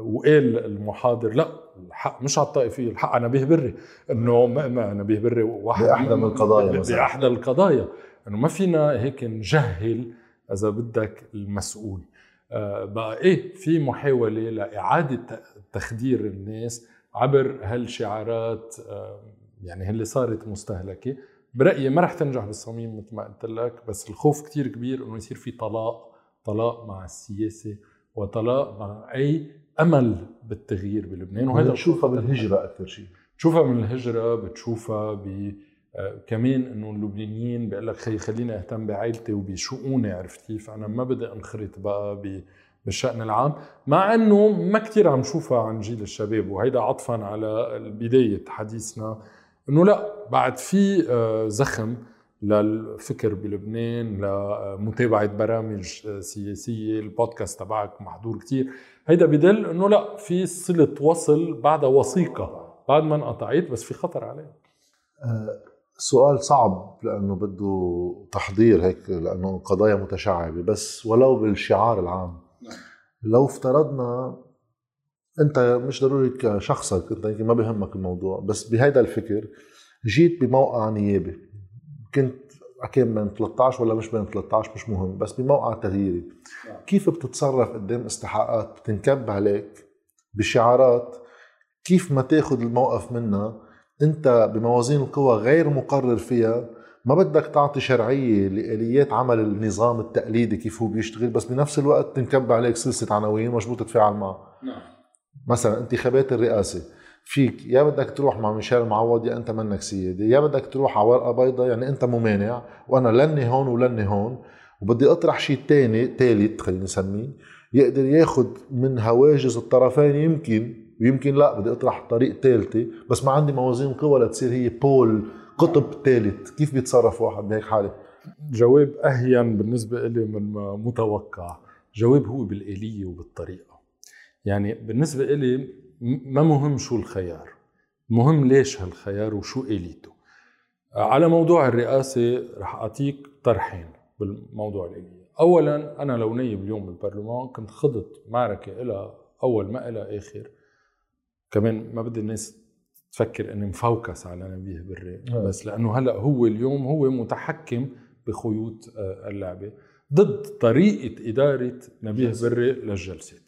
وقال المحاضر لا الحق مش على الطائفية الحق على نبيه بري. إنه ما نبيه بري واحد بأحدى من القضايا مثلا. بأحدى القضايا. إنه ما فينا هيك نجهل إذا بدك المسؤول. آه، بقى إيه في محاولة لإعادة تخدير الناس عبر هالشعارات آه، يعني اللي صارت مستهلكة. برأيي ما رح تنجح بالصميم مثل ما قلت لك بس الخوف كتير كبير إنه يصير في طلاق طلاق مع السياسة وطلاق مع أي أمل بالتغيير بلبنان. وهذا بتشوفها بالهجرة أكثر شيء. بتشوفها من الهجرة بتشوفها ب آه، كمان إنه اللبنانيين بيقول لك خي خليني أهتم بعائلتي وبشؤوني عرفت كيف أنا ما بدي أنخرط بقى بالشأن العام مع إنه ما كثير عم شوفها عن جيل الشباب وهيدا عطفا على بداية حديثنا. إنه لا بعد في آه، زخم للفكر بلبنان لمتابعة برامج آه، سياسية البودكاست تبعك محضور كتير. هيدا بدل إنه لا في صلة وصل بعدها وثيقة بعد ما انقطعت بس في خطر عليه أه سؤال صعب لأنه بده تحضير هيك لأنه قضايا متشعبة بس ولو بالشعار العام. نعم. لو افترضنا أنت مش ضروري كشخصك أنت يمكن ما بهمك الموضوع بس بهيدا الفكر جيت بموقع نيابي. كنت كان بين 13 ولا مش بين 13 مش مهم بس بموقع تغييري. نعم. كيف بتتصرف قدام استحقاقات بتنكب عليك بشعارات؟ كيف ما تاخذ الموقف منها؟ أنت بموازين القوى غير مقرر فيها. ما بدك تعطي شرعية لآليات عمل النظام التقليدي كيف هو بيشتغل بس بنفس الوقت تنكب عليك سلسلة عناوين مجبور تتفاعل معها نعم. مثلا انتخابات الرئاسة فيك يا بدك تروح مع ميشيل معوض يا أنت منك سيادي يا بدك تروح على ورقة بيضاء يعني أنت ممانع وأنا لني هون ولني هون وبدي أطرح شيء تاني ثالث خلينا نسميه يقدر ياخذ من هواجس الطرفين يمكن ويمكن لا بدي أطرح طريق ثالثه بس ما عندي موازين قوى لتصير هي بول قطب ثالث كيف بيتصرف واحد بهيك حالة؟ جواب أهين بالنسبة لي من متوقع جواب هو بالآلية وبالطريقة. يعني بالنسبة لي ما مهم شو الخيار مهم ليش هالخيار وشو آليته. على موضوع الرئاسة رح أعطيك طرحين بالموضوع الآلية أولا أنا لو نايب اليوم بالبرلمان كنت خضت معركة إلى أول ما إلى آخر. كمان ما بدي الناس تفكر إني مfocus على نبيه بري آه. بس لأنه هلأ هو اليوم هو متحكم بخيوط آه، اللعبة ضد طريقة إدارة نبيه بري للجلسات.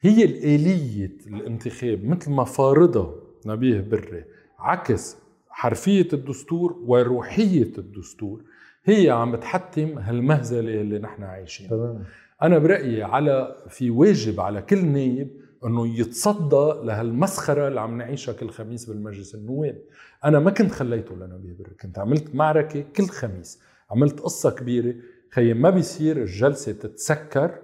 هي الآلية الانتخاب مثل ما فارضها نبيه بري عكس حرفية الدستور وروحية الدستور هي عم بتحتم هالمهزلة اللي نحن عايشين. تمام. أنا برأيي على في واجب على كل نايب إنه يتصدى لهالمسخرة اللي عم نعيشها كل خميس بالمجلس النواب. أنا ما كنت خليته لنبيه بري كنت عملت معركة كل خميس عملت قصة كبيرة خيي ما بيصير الجلسة تتسكر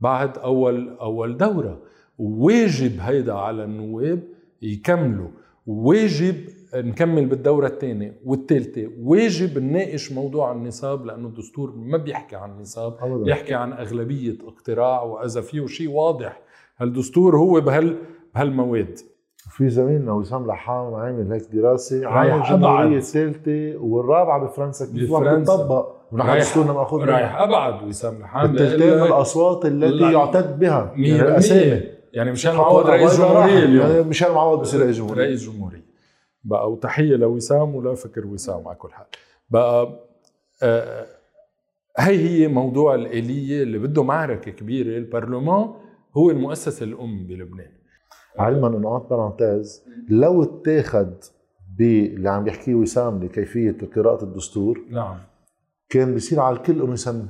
بعد أول أول دورة واجب هيدا على النواب يكملوا واجب نكمل بالدورة الثانية والثالثة واجب نناقش موضوع النصاب لأنه الدستور ما بيحكي عن النصاب أبداً. بيحكي عن أغلبية اقتراع وإذا فيه شيء واضح هالدستور هو بهال بهالمواد في زميلنا وسام لحام عامل هيك دراسة رايح عامل الجمهوريه أبعد. الثالثة والرابعة بفرنسا كيف عم بفرنسا. تطبق ونحن دستورنا ماخوذ رايح منها ابعد وسام لحام بالتلتين من الأصوات التي. يعتد بها. يعني. الاسامي يعني مشان معوض رئيس. جمهورية اليوم. يعني مشان معوض بصير رئيس جمهورية. رئيس جمهورية. بقى وتحية لوسام ولا فكر وسام على كل حال. بقى آه هي هي موضوع الآلية اللي بده معركة كبيرة البرلمان هو المؤسسة الأم بلبنان. علما إنه عن بارانتيز لو اتاخد باللي عم يحكيه وسام لكيفية قراءه الدستور نعم. كان بيصير على الكل إنه يسمي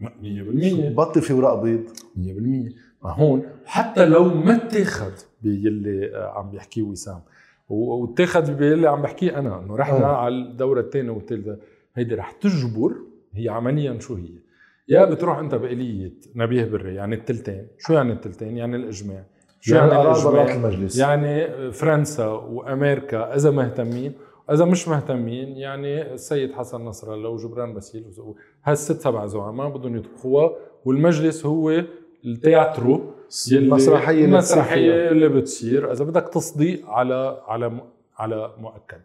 100% بطل في ورق بيض. 100% ما هون حتى لو ما اتاخد باللي آه، عم بيحكيه وسام و- واتاخد باللي عم بحكيه أنا إنه رحنا آه. على الدورة الثانية والثالثه هيدي رح تجبر هي عمليا شو هي؟ يا بتروح أنت بآلية نبيه بري يعني التلتين، شو يعني التلتين؟ يعني الإجماع. شو يعني يعني, الإجماع؟ المجلس. يعني فرنسا وأمريكا إذا مهتمين. إذا مش مهتمين يعني السيد حسن نصر الله وجبران باسيل هالست سبع زعماء بدهم يطبخوها والمجلس هو التياترو اللي المسرحية اللي بتصير. إذا بدك تصديق على على على مؤكد.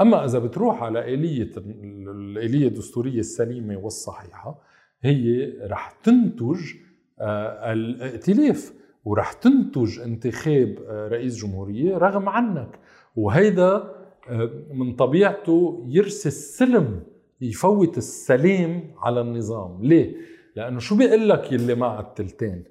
أما إذا بتروح على آلية الآلية الدستورية السليمة والصحيحة هي رح تنتج آه، الائتلاف ورح تنتج انتخاب آه، رئيس جمهورية رغم عنك. وهيدا من طبيعته يرسي السلم يفوت السلم على النظام. ليه؟ لأنه شو بيقول لك يلي مع التلتين؟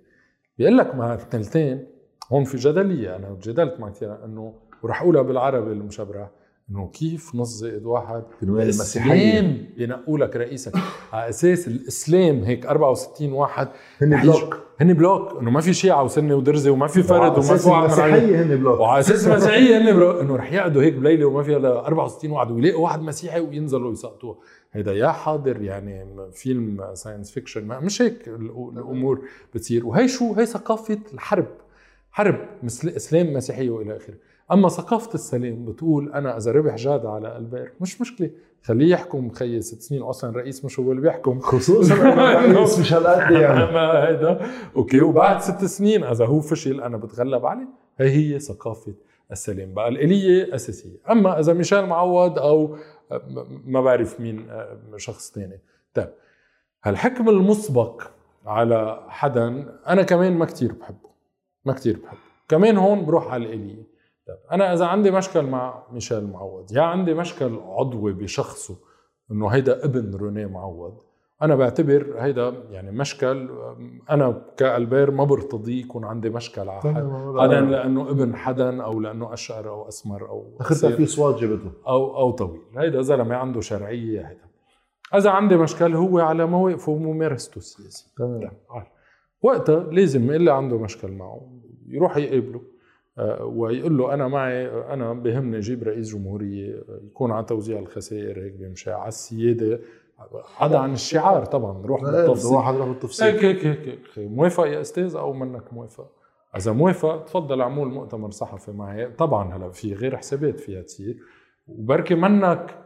بيقول لك مع التلتين هون في جدلية. أنا جدلت مع كثير إنه ورح أقولها بالعربي المشبرح إنه كيف نص زائد واحد بنواب المسيحية الإسلام. بينقوا لك رئيسك. على أساس الإسلام هيك 64 واحد. هن بلوك. هن بلوك. إنه ما في شيعة وسنة ودرزة وما في فرد وما في واحد. المسيحية هن بلوك. وعلى أساس المسيحية هن برو- إنه رح يقعدوا هيك بليلة وما فيها إلا 64 واحد ويلاقوا واحد مسيحي وينزلوا يسقطوه. هيدا يا حاضر يعني فيلم science fiction. مش هيك الأمور بتصير. وهي شو؟ هي ثقافة الحرب. حرب مثل إسلام مسيحية وإلى آخره. أما ثقافة السلام بتقول أنا إذا ربح جاد على البير مش مشكلة خليه يحكم خيي ست سنين أصلا رئيس مش هو اللي بيحكم خصوصا الرئيس مش هالقد يعني. ما هيدا. أوكي وبعد ست سنين إذا هو فشل أنا بتغلب عليه هي هي ثقافة السلام بقى الإلية اساسيه أما إذا ميشيل معوض أو ما بعرف مين آه، شخص تاني. طيب هالحكم المسبق على حدا أنا كمان ما كتير بحبه ما كتير بحبه. كمان هون بروح على الإلية. طيب أنا إذا عندي مشكل مع ميشيل معوض يا عندي مشكل عضوي بشخصه إنه هيدا ابن روني معوض أنا بعتبر هيدا يعني مشكل أنا كألبير ما برتضيه يكون عندي مشكل على حد حدا لأنه ابن حدا أو لأنه اشقر أو أسمر أو اخذتها في صوت جبته أو أو طويل هيدا زلمة عنده شرعية هيدا. إذا عندي مشكل هو على مواقفه وممارسته السياسيه تمام. وقتها لازم اللي عنده مشكل معه يروح يقابله. ويقول له أنا معي أنا بهمني أجيب رئيس جمهورية يكون على توزيع الخسائر هيك بيمشي على السيادة. عدا عن الشعار طبعا روح بالتفصيل. واحد روح بالتفصيل هيك هيك هيك موافق يا أستاذ أو منك موافق؟ إذا موافق تفضل اعمل مؤتمر صحفي معي. طبعا هلا في غير حسابات فيها تصير وبركي منك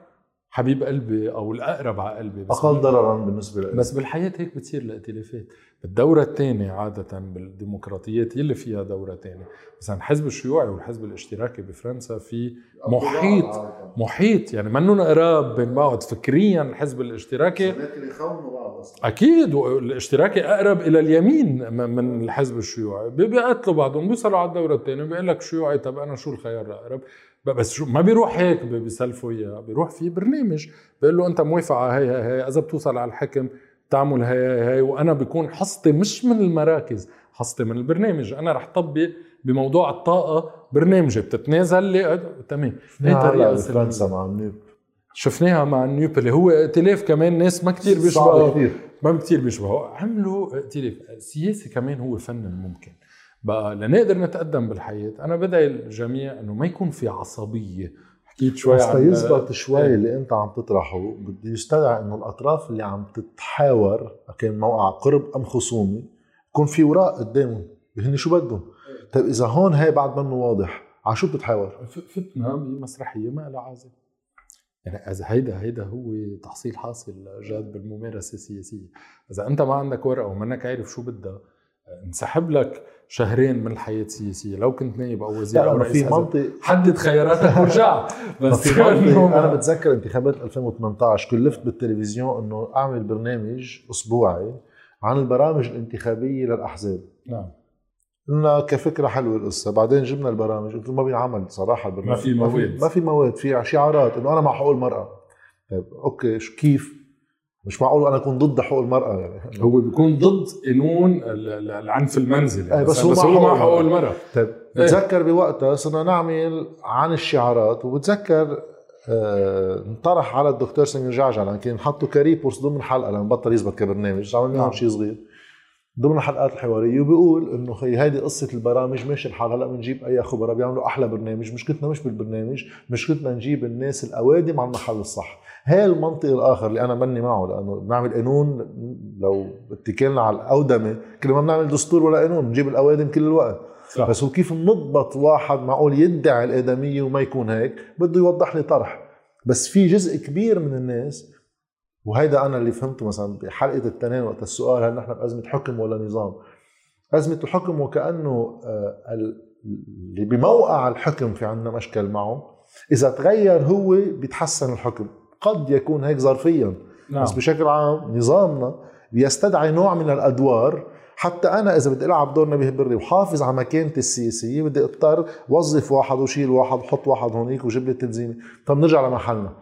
حبيب قلبي أو الأقرب على قلبي بس أقل ضررا بالنسبة لي. بس بالحياة هيك بتصير الائتلافات. بالدوره الثانية عادة بالديمقراطيات يلي فيها دورة ثانية. مثلا الحزب الشيوعي والحزب الاشتراكي بفرنسا في محيط محيط. يعني منهم قراب بين بعض فكريا الحزب الاشتراكي. أكيد والاشتراكي أقرب إلى اليمين من الحزب الشيوعي. بيقتلوا بعضهم بيوصلوا على الدورة الثانية بيقول لك شيوعي طب أنا شو الخيار الأقرب؟ بس شو ما بيروح هيك بيسلفوا إياه بيروح في برنامج بيقول له أنت موافق على هي هي إذا بتوصل على الحكم تعمل هي هي, وأنا بكون حصتي مش من المراكز حصتي من البرنامج. أنا رح طبق بموضوع الطاقة برنامجي. بتتنازل لي تمام. هي طريقة فرنسا مع النيوب شفناها مع النيوب اللي هو ائتلاف كمان ناس ما كثير بيشبهوا. ما كثير بيشبهوا. عملوا ائتلاف. السياسة كمان هو فن الممكن. بقى لنقدر نتقدم بالحياة أنا بدعي الجميع إنه ما يكون في عصبية. حكيت شوي بس عن يزبط شوي إيه. اللي انت عم تطرحه. بده يستدعي انه الاطراف اللي عم تتحاور كان موقع قرب ام خصومي يكون في وراء قدامهم هن شو بدهم؟ طيب إذا هون هي بعد منه واضح على شو بتتحاور؟ فتنا بمسرحيه ما لها عازم يعني إذا هيدا هيدا هو تحصيل حاصل جاد بالممارسة السياسية، إذا أنت ما عندك ورقة ومنك عارف شو بدها انسحب لك شهرين من الحياة السياسية. لو كنت نائب أو وزير أو رئيس في منطق حدد خياراتك ورجع بس في أنا بتذكر انتخابات 2018 كلفت بالتلفزيون إنه أعمل برنامج أسبوعي عن البرامج الانتخابية للأحزاب. نعم. قلنا كفكرة حلوة القصة. بعدين جبنا البرامج قلت ما بينعمل صراحة البرنامج. ما في مواد. ما في مواد في شعارات إنه أنا مع حقوق المراه طيب أوكي شو كيف؟ مش معقول أنا أكون ضد حقوق المرأة يعني. هو بيكون ضد قانون العنف المنزلي. يعني بس, بس هو مع حقوق المرأة. طيب إيه. بتذكر بوقتها صرنا نعمل عن الشعارات وبتذكر آه انطرح على الدكتور سمير جعجع لما كان حطوا كاريبوس ضمن حلقة لما بطل يزبط كبرنامج عملنا نعم. شيء صغير. ضمن الحلقات الحوارية وبيقول إنه خي هيدي قصة البرامج ماشي الحال. هلأ بنجيب أي خبراء بيعملوا أحلى برنامج. مشكلتنا مش بالبرنامج مشكلتنا نجيب الناس الأوادم على المحل الصح. هي المنطق الآخر اللي أنا بني معه لأنه بنعمل قانون لو اتكلنا على الأودمة كل ما بنعمل دستور ولا قانون بنجيب الأوادم كل الوقت صح. بس هو كيف نضبط واحد معقول يدعي الآدمية وما يكون هيك بده يوضح لي طرح بس في جزء كبير من الناس وهيدا أنا اللي فهمته مثلا بحلقة التنين وقت السؤال هل نحن بازمه حكم ولا نظام؟ أزمة الحكم وكأنه آه، اللي بموقع الحكم في عندنا مشكل معه إذا تغير هو بيتحسن الحكم قد يكون هيك ظرفيا. نعم. بس بشكل عام نظامنا بيستدعي نوع من الأدوار. حتى أنا إذا بدي ألعب دور نبيه بري وحافظ على مكانتي السياسيه بدي أضطر وظف واحد وشيل واحد وحط واحد هونيك وجيب لي تنظيمي طب نرجع لمحلنا.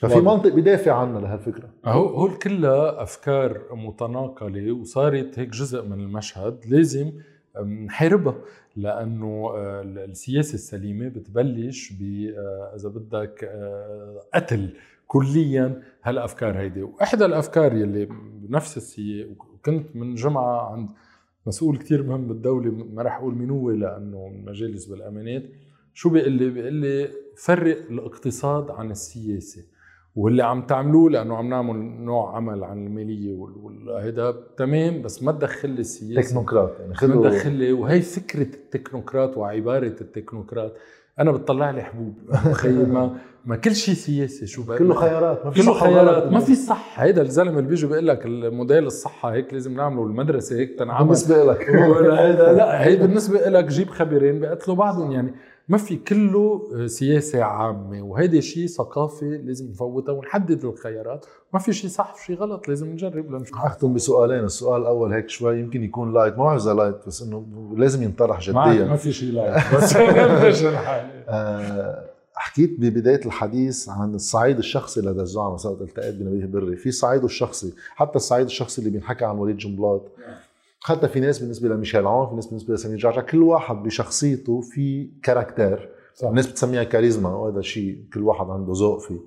ففي منطق بدافع عنا لهالفكرة. هو هو كلها أفكار متناقلة وصارت هيك جزء من المشهد لازم نحاربها. لأنه آه، السياسة السليمة بتبلش ب آه، إذا بدك آه، قتل كليا هالأفكار هيدي. وإحدى الأفكار يلي بنفس السياق وكنت من جمعة عند مسؤول كتير مهم بالدولة ما راح أقول مين هو لأنه من مجالس بالأمانات. شو بيقول لي بيقول لي فرق الاقتصاد عن السياسة. واللي عم تعملوه لأنه عم نعمل نوع عمل عن المالية وهذا تمام بس ما تدخل لي السياسة. تكنوقراط يعني ما تدخل لي. وهي فكرة التكنوقراط وعبارة التكنوقراط. أنا بتطلع لي حبوب. خي ما ما كل شيء سياسي. شو بقى؟ كله خيارات. ما في كله خيارات. ما في صح. هيدا الزلمة اللي بيجي بيقول لك الموديل الصحة هيك لازم نعمله المدرسة هيك تنعمل. بالنسبة لك. هيدا لا هي بالنسبة لك جيب خبيرين بيقتلوا بعضهم يعني. ما في كله سياسة عامة وهيدا شيء ثقافي لازم نفوتها ونحدد الخيارات. ما في شيء صح وشيء غلط لازم نجرب لنشوف أختم بسؤالين. السؤال الأول هيك شوي يمكن يكون light ما بعرف إذا light بس إنه لازم ينطرح جديا. ما في شيء light بس آه، حكيت ببداية الحديث عن الصعيد الشخصي لدى الزعماء سواء التقيت بنبيه بري. في صعيده الشخصي حتى الصعيد الشخصي اللي بينحكى عن وليد جنبلاط. حتى في ناس بالنسبة لميشيل عون في ناس بالنسبة لسمير جعجع كل واحد بشخصيته في caractère. صح. الناس بتسميها كاريزما وهذا شيء كل واحد عنده ذوق فيه.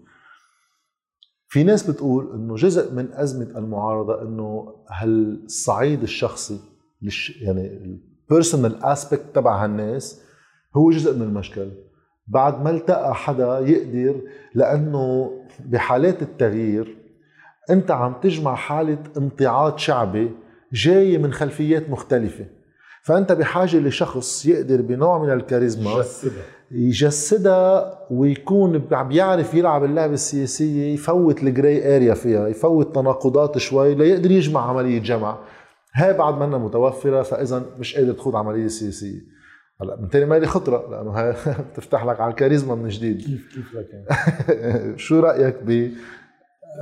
في ناس بتقول إنه جزء من أزمة المعارضة إنه هالصعيد الشخصي يعني ال personal aspect تبع هالناس هو جزء من المشكل. بعد ما التقى حدا يقدر لأنه بحالات التغيير أنت عم تجمع حالة امتعاض شعبي جاي من خلفيات مختلفة. فأنت بحاجة لشخص يقدر بنوع من الكاريزما يجسدها. يجسدها ويكون عم يعرف يلعب اللعبة السياسية يفوت الجراي اريا فيها يفوت تناقضات شوي ليقدر يجمع عملية جمع. هاي بعد منا متوفرة فإذا مش قادر تخوض عملية سياسية. هلا من تاني مالي خطرة لأنه هاي بتفتح لك على الكاريزما من جديد. كيف كيف لك شو رأيك ب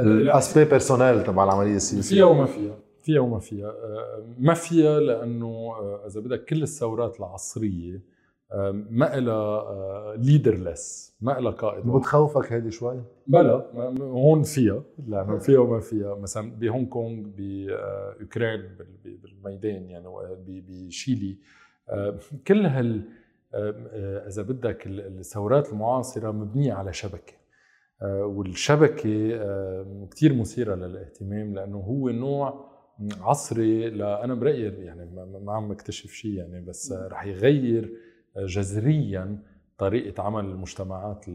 ال aspect personnel تبع العملية السياسية؟ فيها وما فيها. فيها وما فيها؟ آه، ما فيها لأنه آه، إذا بدك كل الثورات العصرية آه، ما إلها leaderless ما إلها قائد بتخوفك هيدي شوي؟ بلا هون فيها. لأنه فيها وما فيها. مثلا بهونغ كونغ بأوكرانيا بالميدان يعني بشيلي كل هال إذا بدك الثورات المعاصرة مبنية على شبكة. والشبكة كثير مثيرة للاهتمام لأنه هو نوع عصري لا أنا برأيي يعني ما عم بكتشف شيء يعني بس رح يغير جذريا طريقة عمل المجتمعات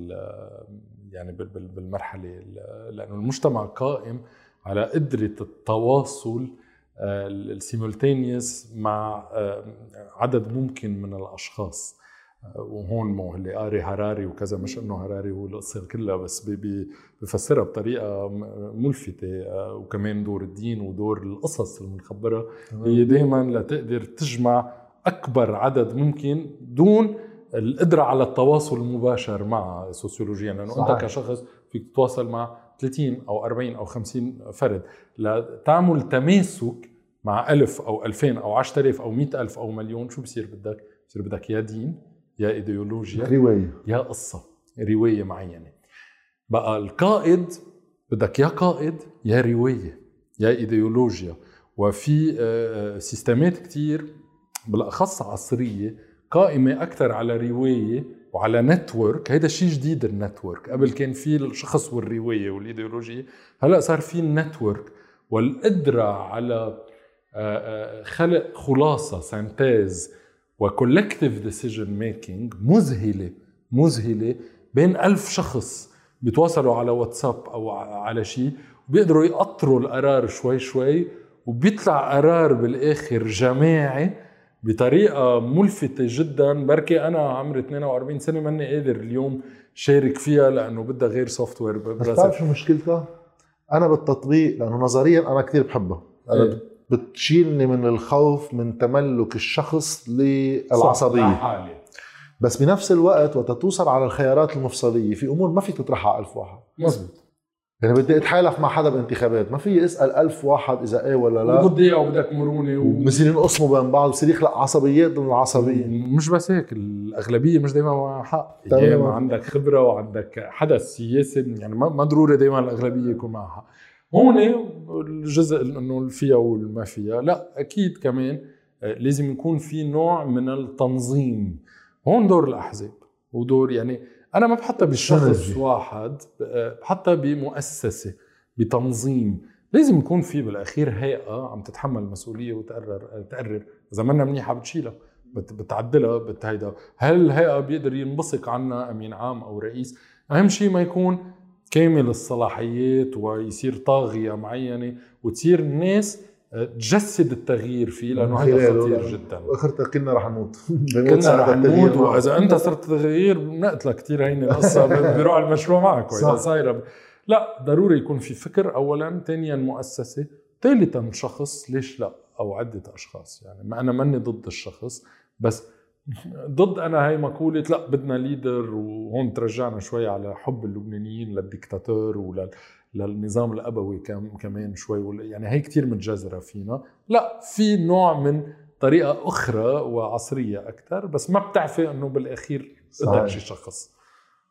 يعني بالمرحلة لأنه المجتمع قائم على قدرة التواصل السيمولتينيوس مع عدد ممكن من الأشخاص. وهون مو اللي قاري هراري وكذا مش انه هراري هو القصة كلها بس بفسرها بطريقة ملفتة آه، وكمان دور الدين ودور القصص المخبره هي دائما لتقدر تجمع أكبر عدد ممكن دون القدرة على التواصل المباشر مع سوسيولوجيا لأنه صحيح. انت كشخص فيك تتواصل مع 30 أو 40 أو 50 فرد لتعمل تماسك مع ألف أو ألفين أو عشرة آلاف أو مئة ألف أو مليون شو بصير بدك؟ بصير بدك يا دين يا إيديولوجيا رواية. يا قصة رواية معينة. بقى القائد بدك يا قائد يا رواية يا إيديولوجيا. وفي آه، آه، سيستمات كتير بالأخص عصرية قائمة أكثر على رواية وعلى network. هيدا شيء جديد ال network. قبل كان في الشخص والرواية والإيديولوجية هلأ صار في ال network. والقدرة على آه، خلق خلاصة synthèse و collective decision making مذهلة مذهلة بين ألف شخص بيتواصلوا على واتساب أو على شيء وبيقدروا يقطروا القرار شوي شوي وبيطلع قرار بالآخر جماعي بطريقة ملفتة جدا بركي أنا عمري 42 سنة ماني قادر اليوم شارك فيها لأنه بدها غير software بس بتعرف شو مشكلتها؟ أنا بالتطبيق لأنه نظريا أنا كثير بحبها أنا إيه؟ بتشيلني من الخوف من تملك الشخص للعصبية. بس بنفس الوقت وقت توصل على الخيارات المفصلية. في أمور ما فيك تطرحها على ألف واحد. مزبوط يعني بدي أتحالف مع حدا بانتخابات. ما في اسال ألف واحد إذا إيه ولا لا. وبدي أو بدك مرونة وبصير ينقسموا بين بعض. بصير يخلق عصبيات ضمن العصبية. مش بس هيك الأغلبية مش دائما معها حق. يعني عندك خبرة وعندك حدث سياسي يعني ما ضروري دائما الأغلبية يكون معها حق. هون الجزء إنه فيها والما فيها لا أكيد كمان آه، لازم يكون في نوع من التنظيم. هون دور الأحزاب ودور يعني أنا ما بحطها بشخص واحد آه، بحطها بمؤسسة بتنظيم. لازم يكون في بالأخير هيئة عم تتحمل المسؤوليه وتقرر آه، تقرر إذا منا منيحة بتشيلها بتعدلها بتهيدا هل الهيئة بيقدر ينبثق عنها أمين عام أو رئيس؟ أهم شيء ما يكون كامل الصلاحيات ويصير طاغية معينة وتصير الناس آه، تجسد التغيير فيه لأنه هذا خطير جدا. واخرتها كلنا رح نموت. كلنا رح نموت وإذا أنت صرت تغيير بنقتلك كثير هيني القصة بيروح المشروع معك وإذا صايرة لا ضروري يكون في فكر. اولا ثانيا مؤسسة. ثالثا شخص. ليش لا؟ أو عدة أشخاص. يعني ما أنا ماني ضد الشخص بس ضد أنا هاي مقولة لا بدنا leader وهون ترجعنا شوي على حب اللبنانيين للديكتاتور ولل للنظام الأبوي كمان شوي يعني هي كتير متجذرة فينا. لا في نوع من طريقة أخرى وعصرية أكثر بس ما بتعفي إنه بالأخير بدك شي شخص.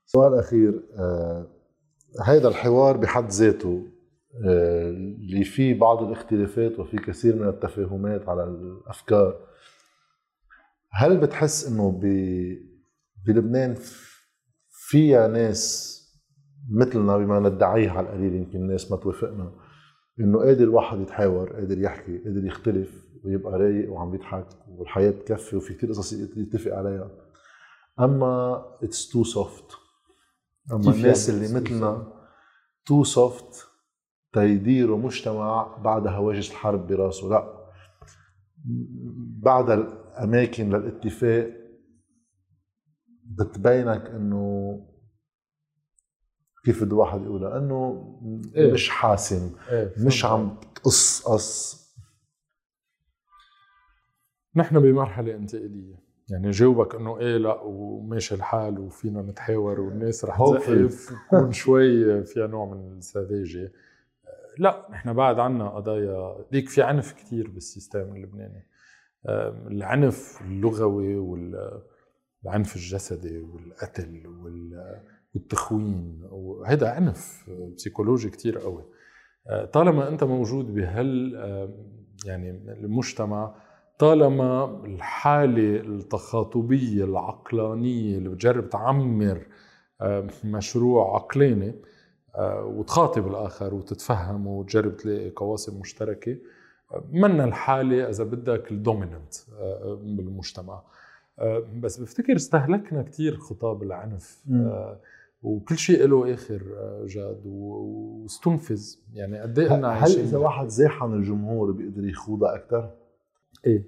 سؤال أخير آه هيدا الحوار بحد ذاته آه اللي فيه بعض الاختلافات وفي كثير من التفاهمات على الأفكار. هل بتحس إنه ب... بلبنان فيها ناس مثلنا بما ندعيه على القليل يمكن الناس ما توافقنا إنه قادر الواحد يتحاور قادر يحكي قادر يختلف ويبقى رايق وعم بيضحك والحياة تكفي وفي كثير قصص يتفق عليها. أما اتس تو سوفت أما الناس يعني؟ اللي مثلنا تو سوفت تيديروا مجتمع بعد هواجس الحرب براسه. لا. بعد الأماكن للاتفاق بتبينك إنه كيف بده الواحد يقولها إنه إيه؟ مش حاسم إيه؟ مش عم تقص قص نحن بمرحلة انتقالية يعني جاوبك إنه إيه لأ وماشي الحال وفينا نتحاور والناس رح تزقف ويكون شوي فيها نوع من السذاجة لا نحن بعد عنا قضايا ديك في عنف كثير بال system اللبناني. العنف اللغوي والعنف الجسدي والقتل والتخوين وهذا عنف بسيكولوجي كثير قوي. أه، طالما أنت موجود بهال يعني المجتمع طالما الحالة التخاطبية العقلانية اللي بتجرب تعمر مشروع عقلاني وتخاطب الآخر وتتفهم وتجرب تلاقي قواسم مشتركة. منا الحالة إذا بدك الدوميننت أه، بالمجتمع. بس بفتكر استهلكنا كثير خطاب العنف وكل شيء له آخر آه، جاد واستنفذ. يعني قد إيه هل إذا واحد زاحم الجمهور بيقدر يخوضها أكثر؟ إيه.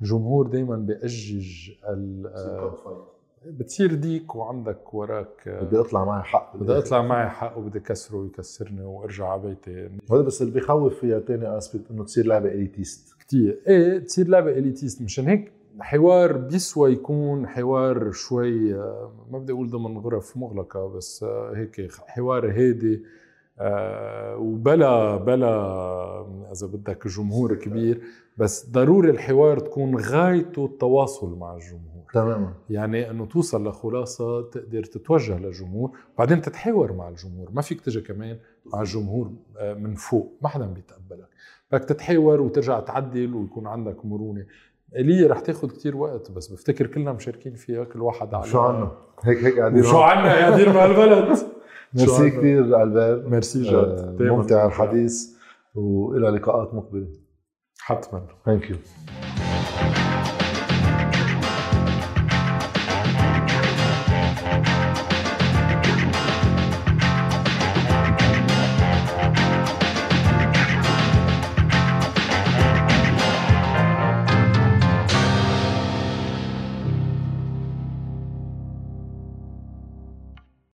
الجمهور دائما بيأجج ال آه، بتصير ديك وعندك وراك آه، بدي أطلع معي حق بدي أطلع معي حق وبدي كسره ويكسرني وأرجع على بيتي. هذا بس اللي بيخوف فيها ثاني aspect إنه تصير لعبة elitist كثير إيه تصير لعبة elitist مشان هيك حوار بيسوى يكون حوار شوي ما بدي أقول ضمن غرف مغلقة بس هيك حوار هادي آه، وبلا بلا إذا بدك جمهور كبير. بس ضروري الحوار تكون غايته التواصل مع الجمهور. تماما. يعني إنه توصل لخلاصة تقدر تتوجه للجمهور بعدين تتحاور مع الجمهور. ما فيك تجي كمان مع الجمهور آه، من فوق ما حدا بيتقبلك. بدك تتحاور وترجع تعدل ويكون عندك مرونة. إلي رح تاخذ كتير وقت بس بفتكر كلنا مشاركين فيها كل واحد على شو عنا؟ هيك هيك قاعدين شو عنا؟ قاعدين مع البلد. ميرسي كثير البير ميرسي جد. آه ممتع الحديث وإلى لقاءات مقبلة. Thank you.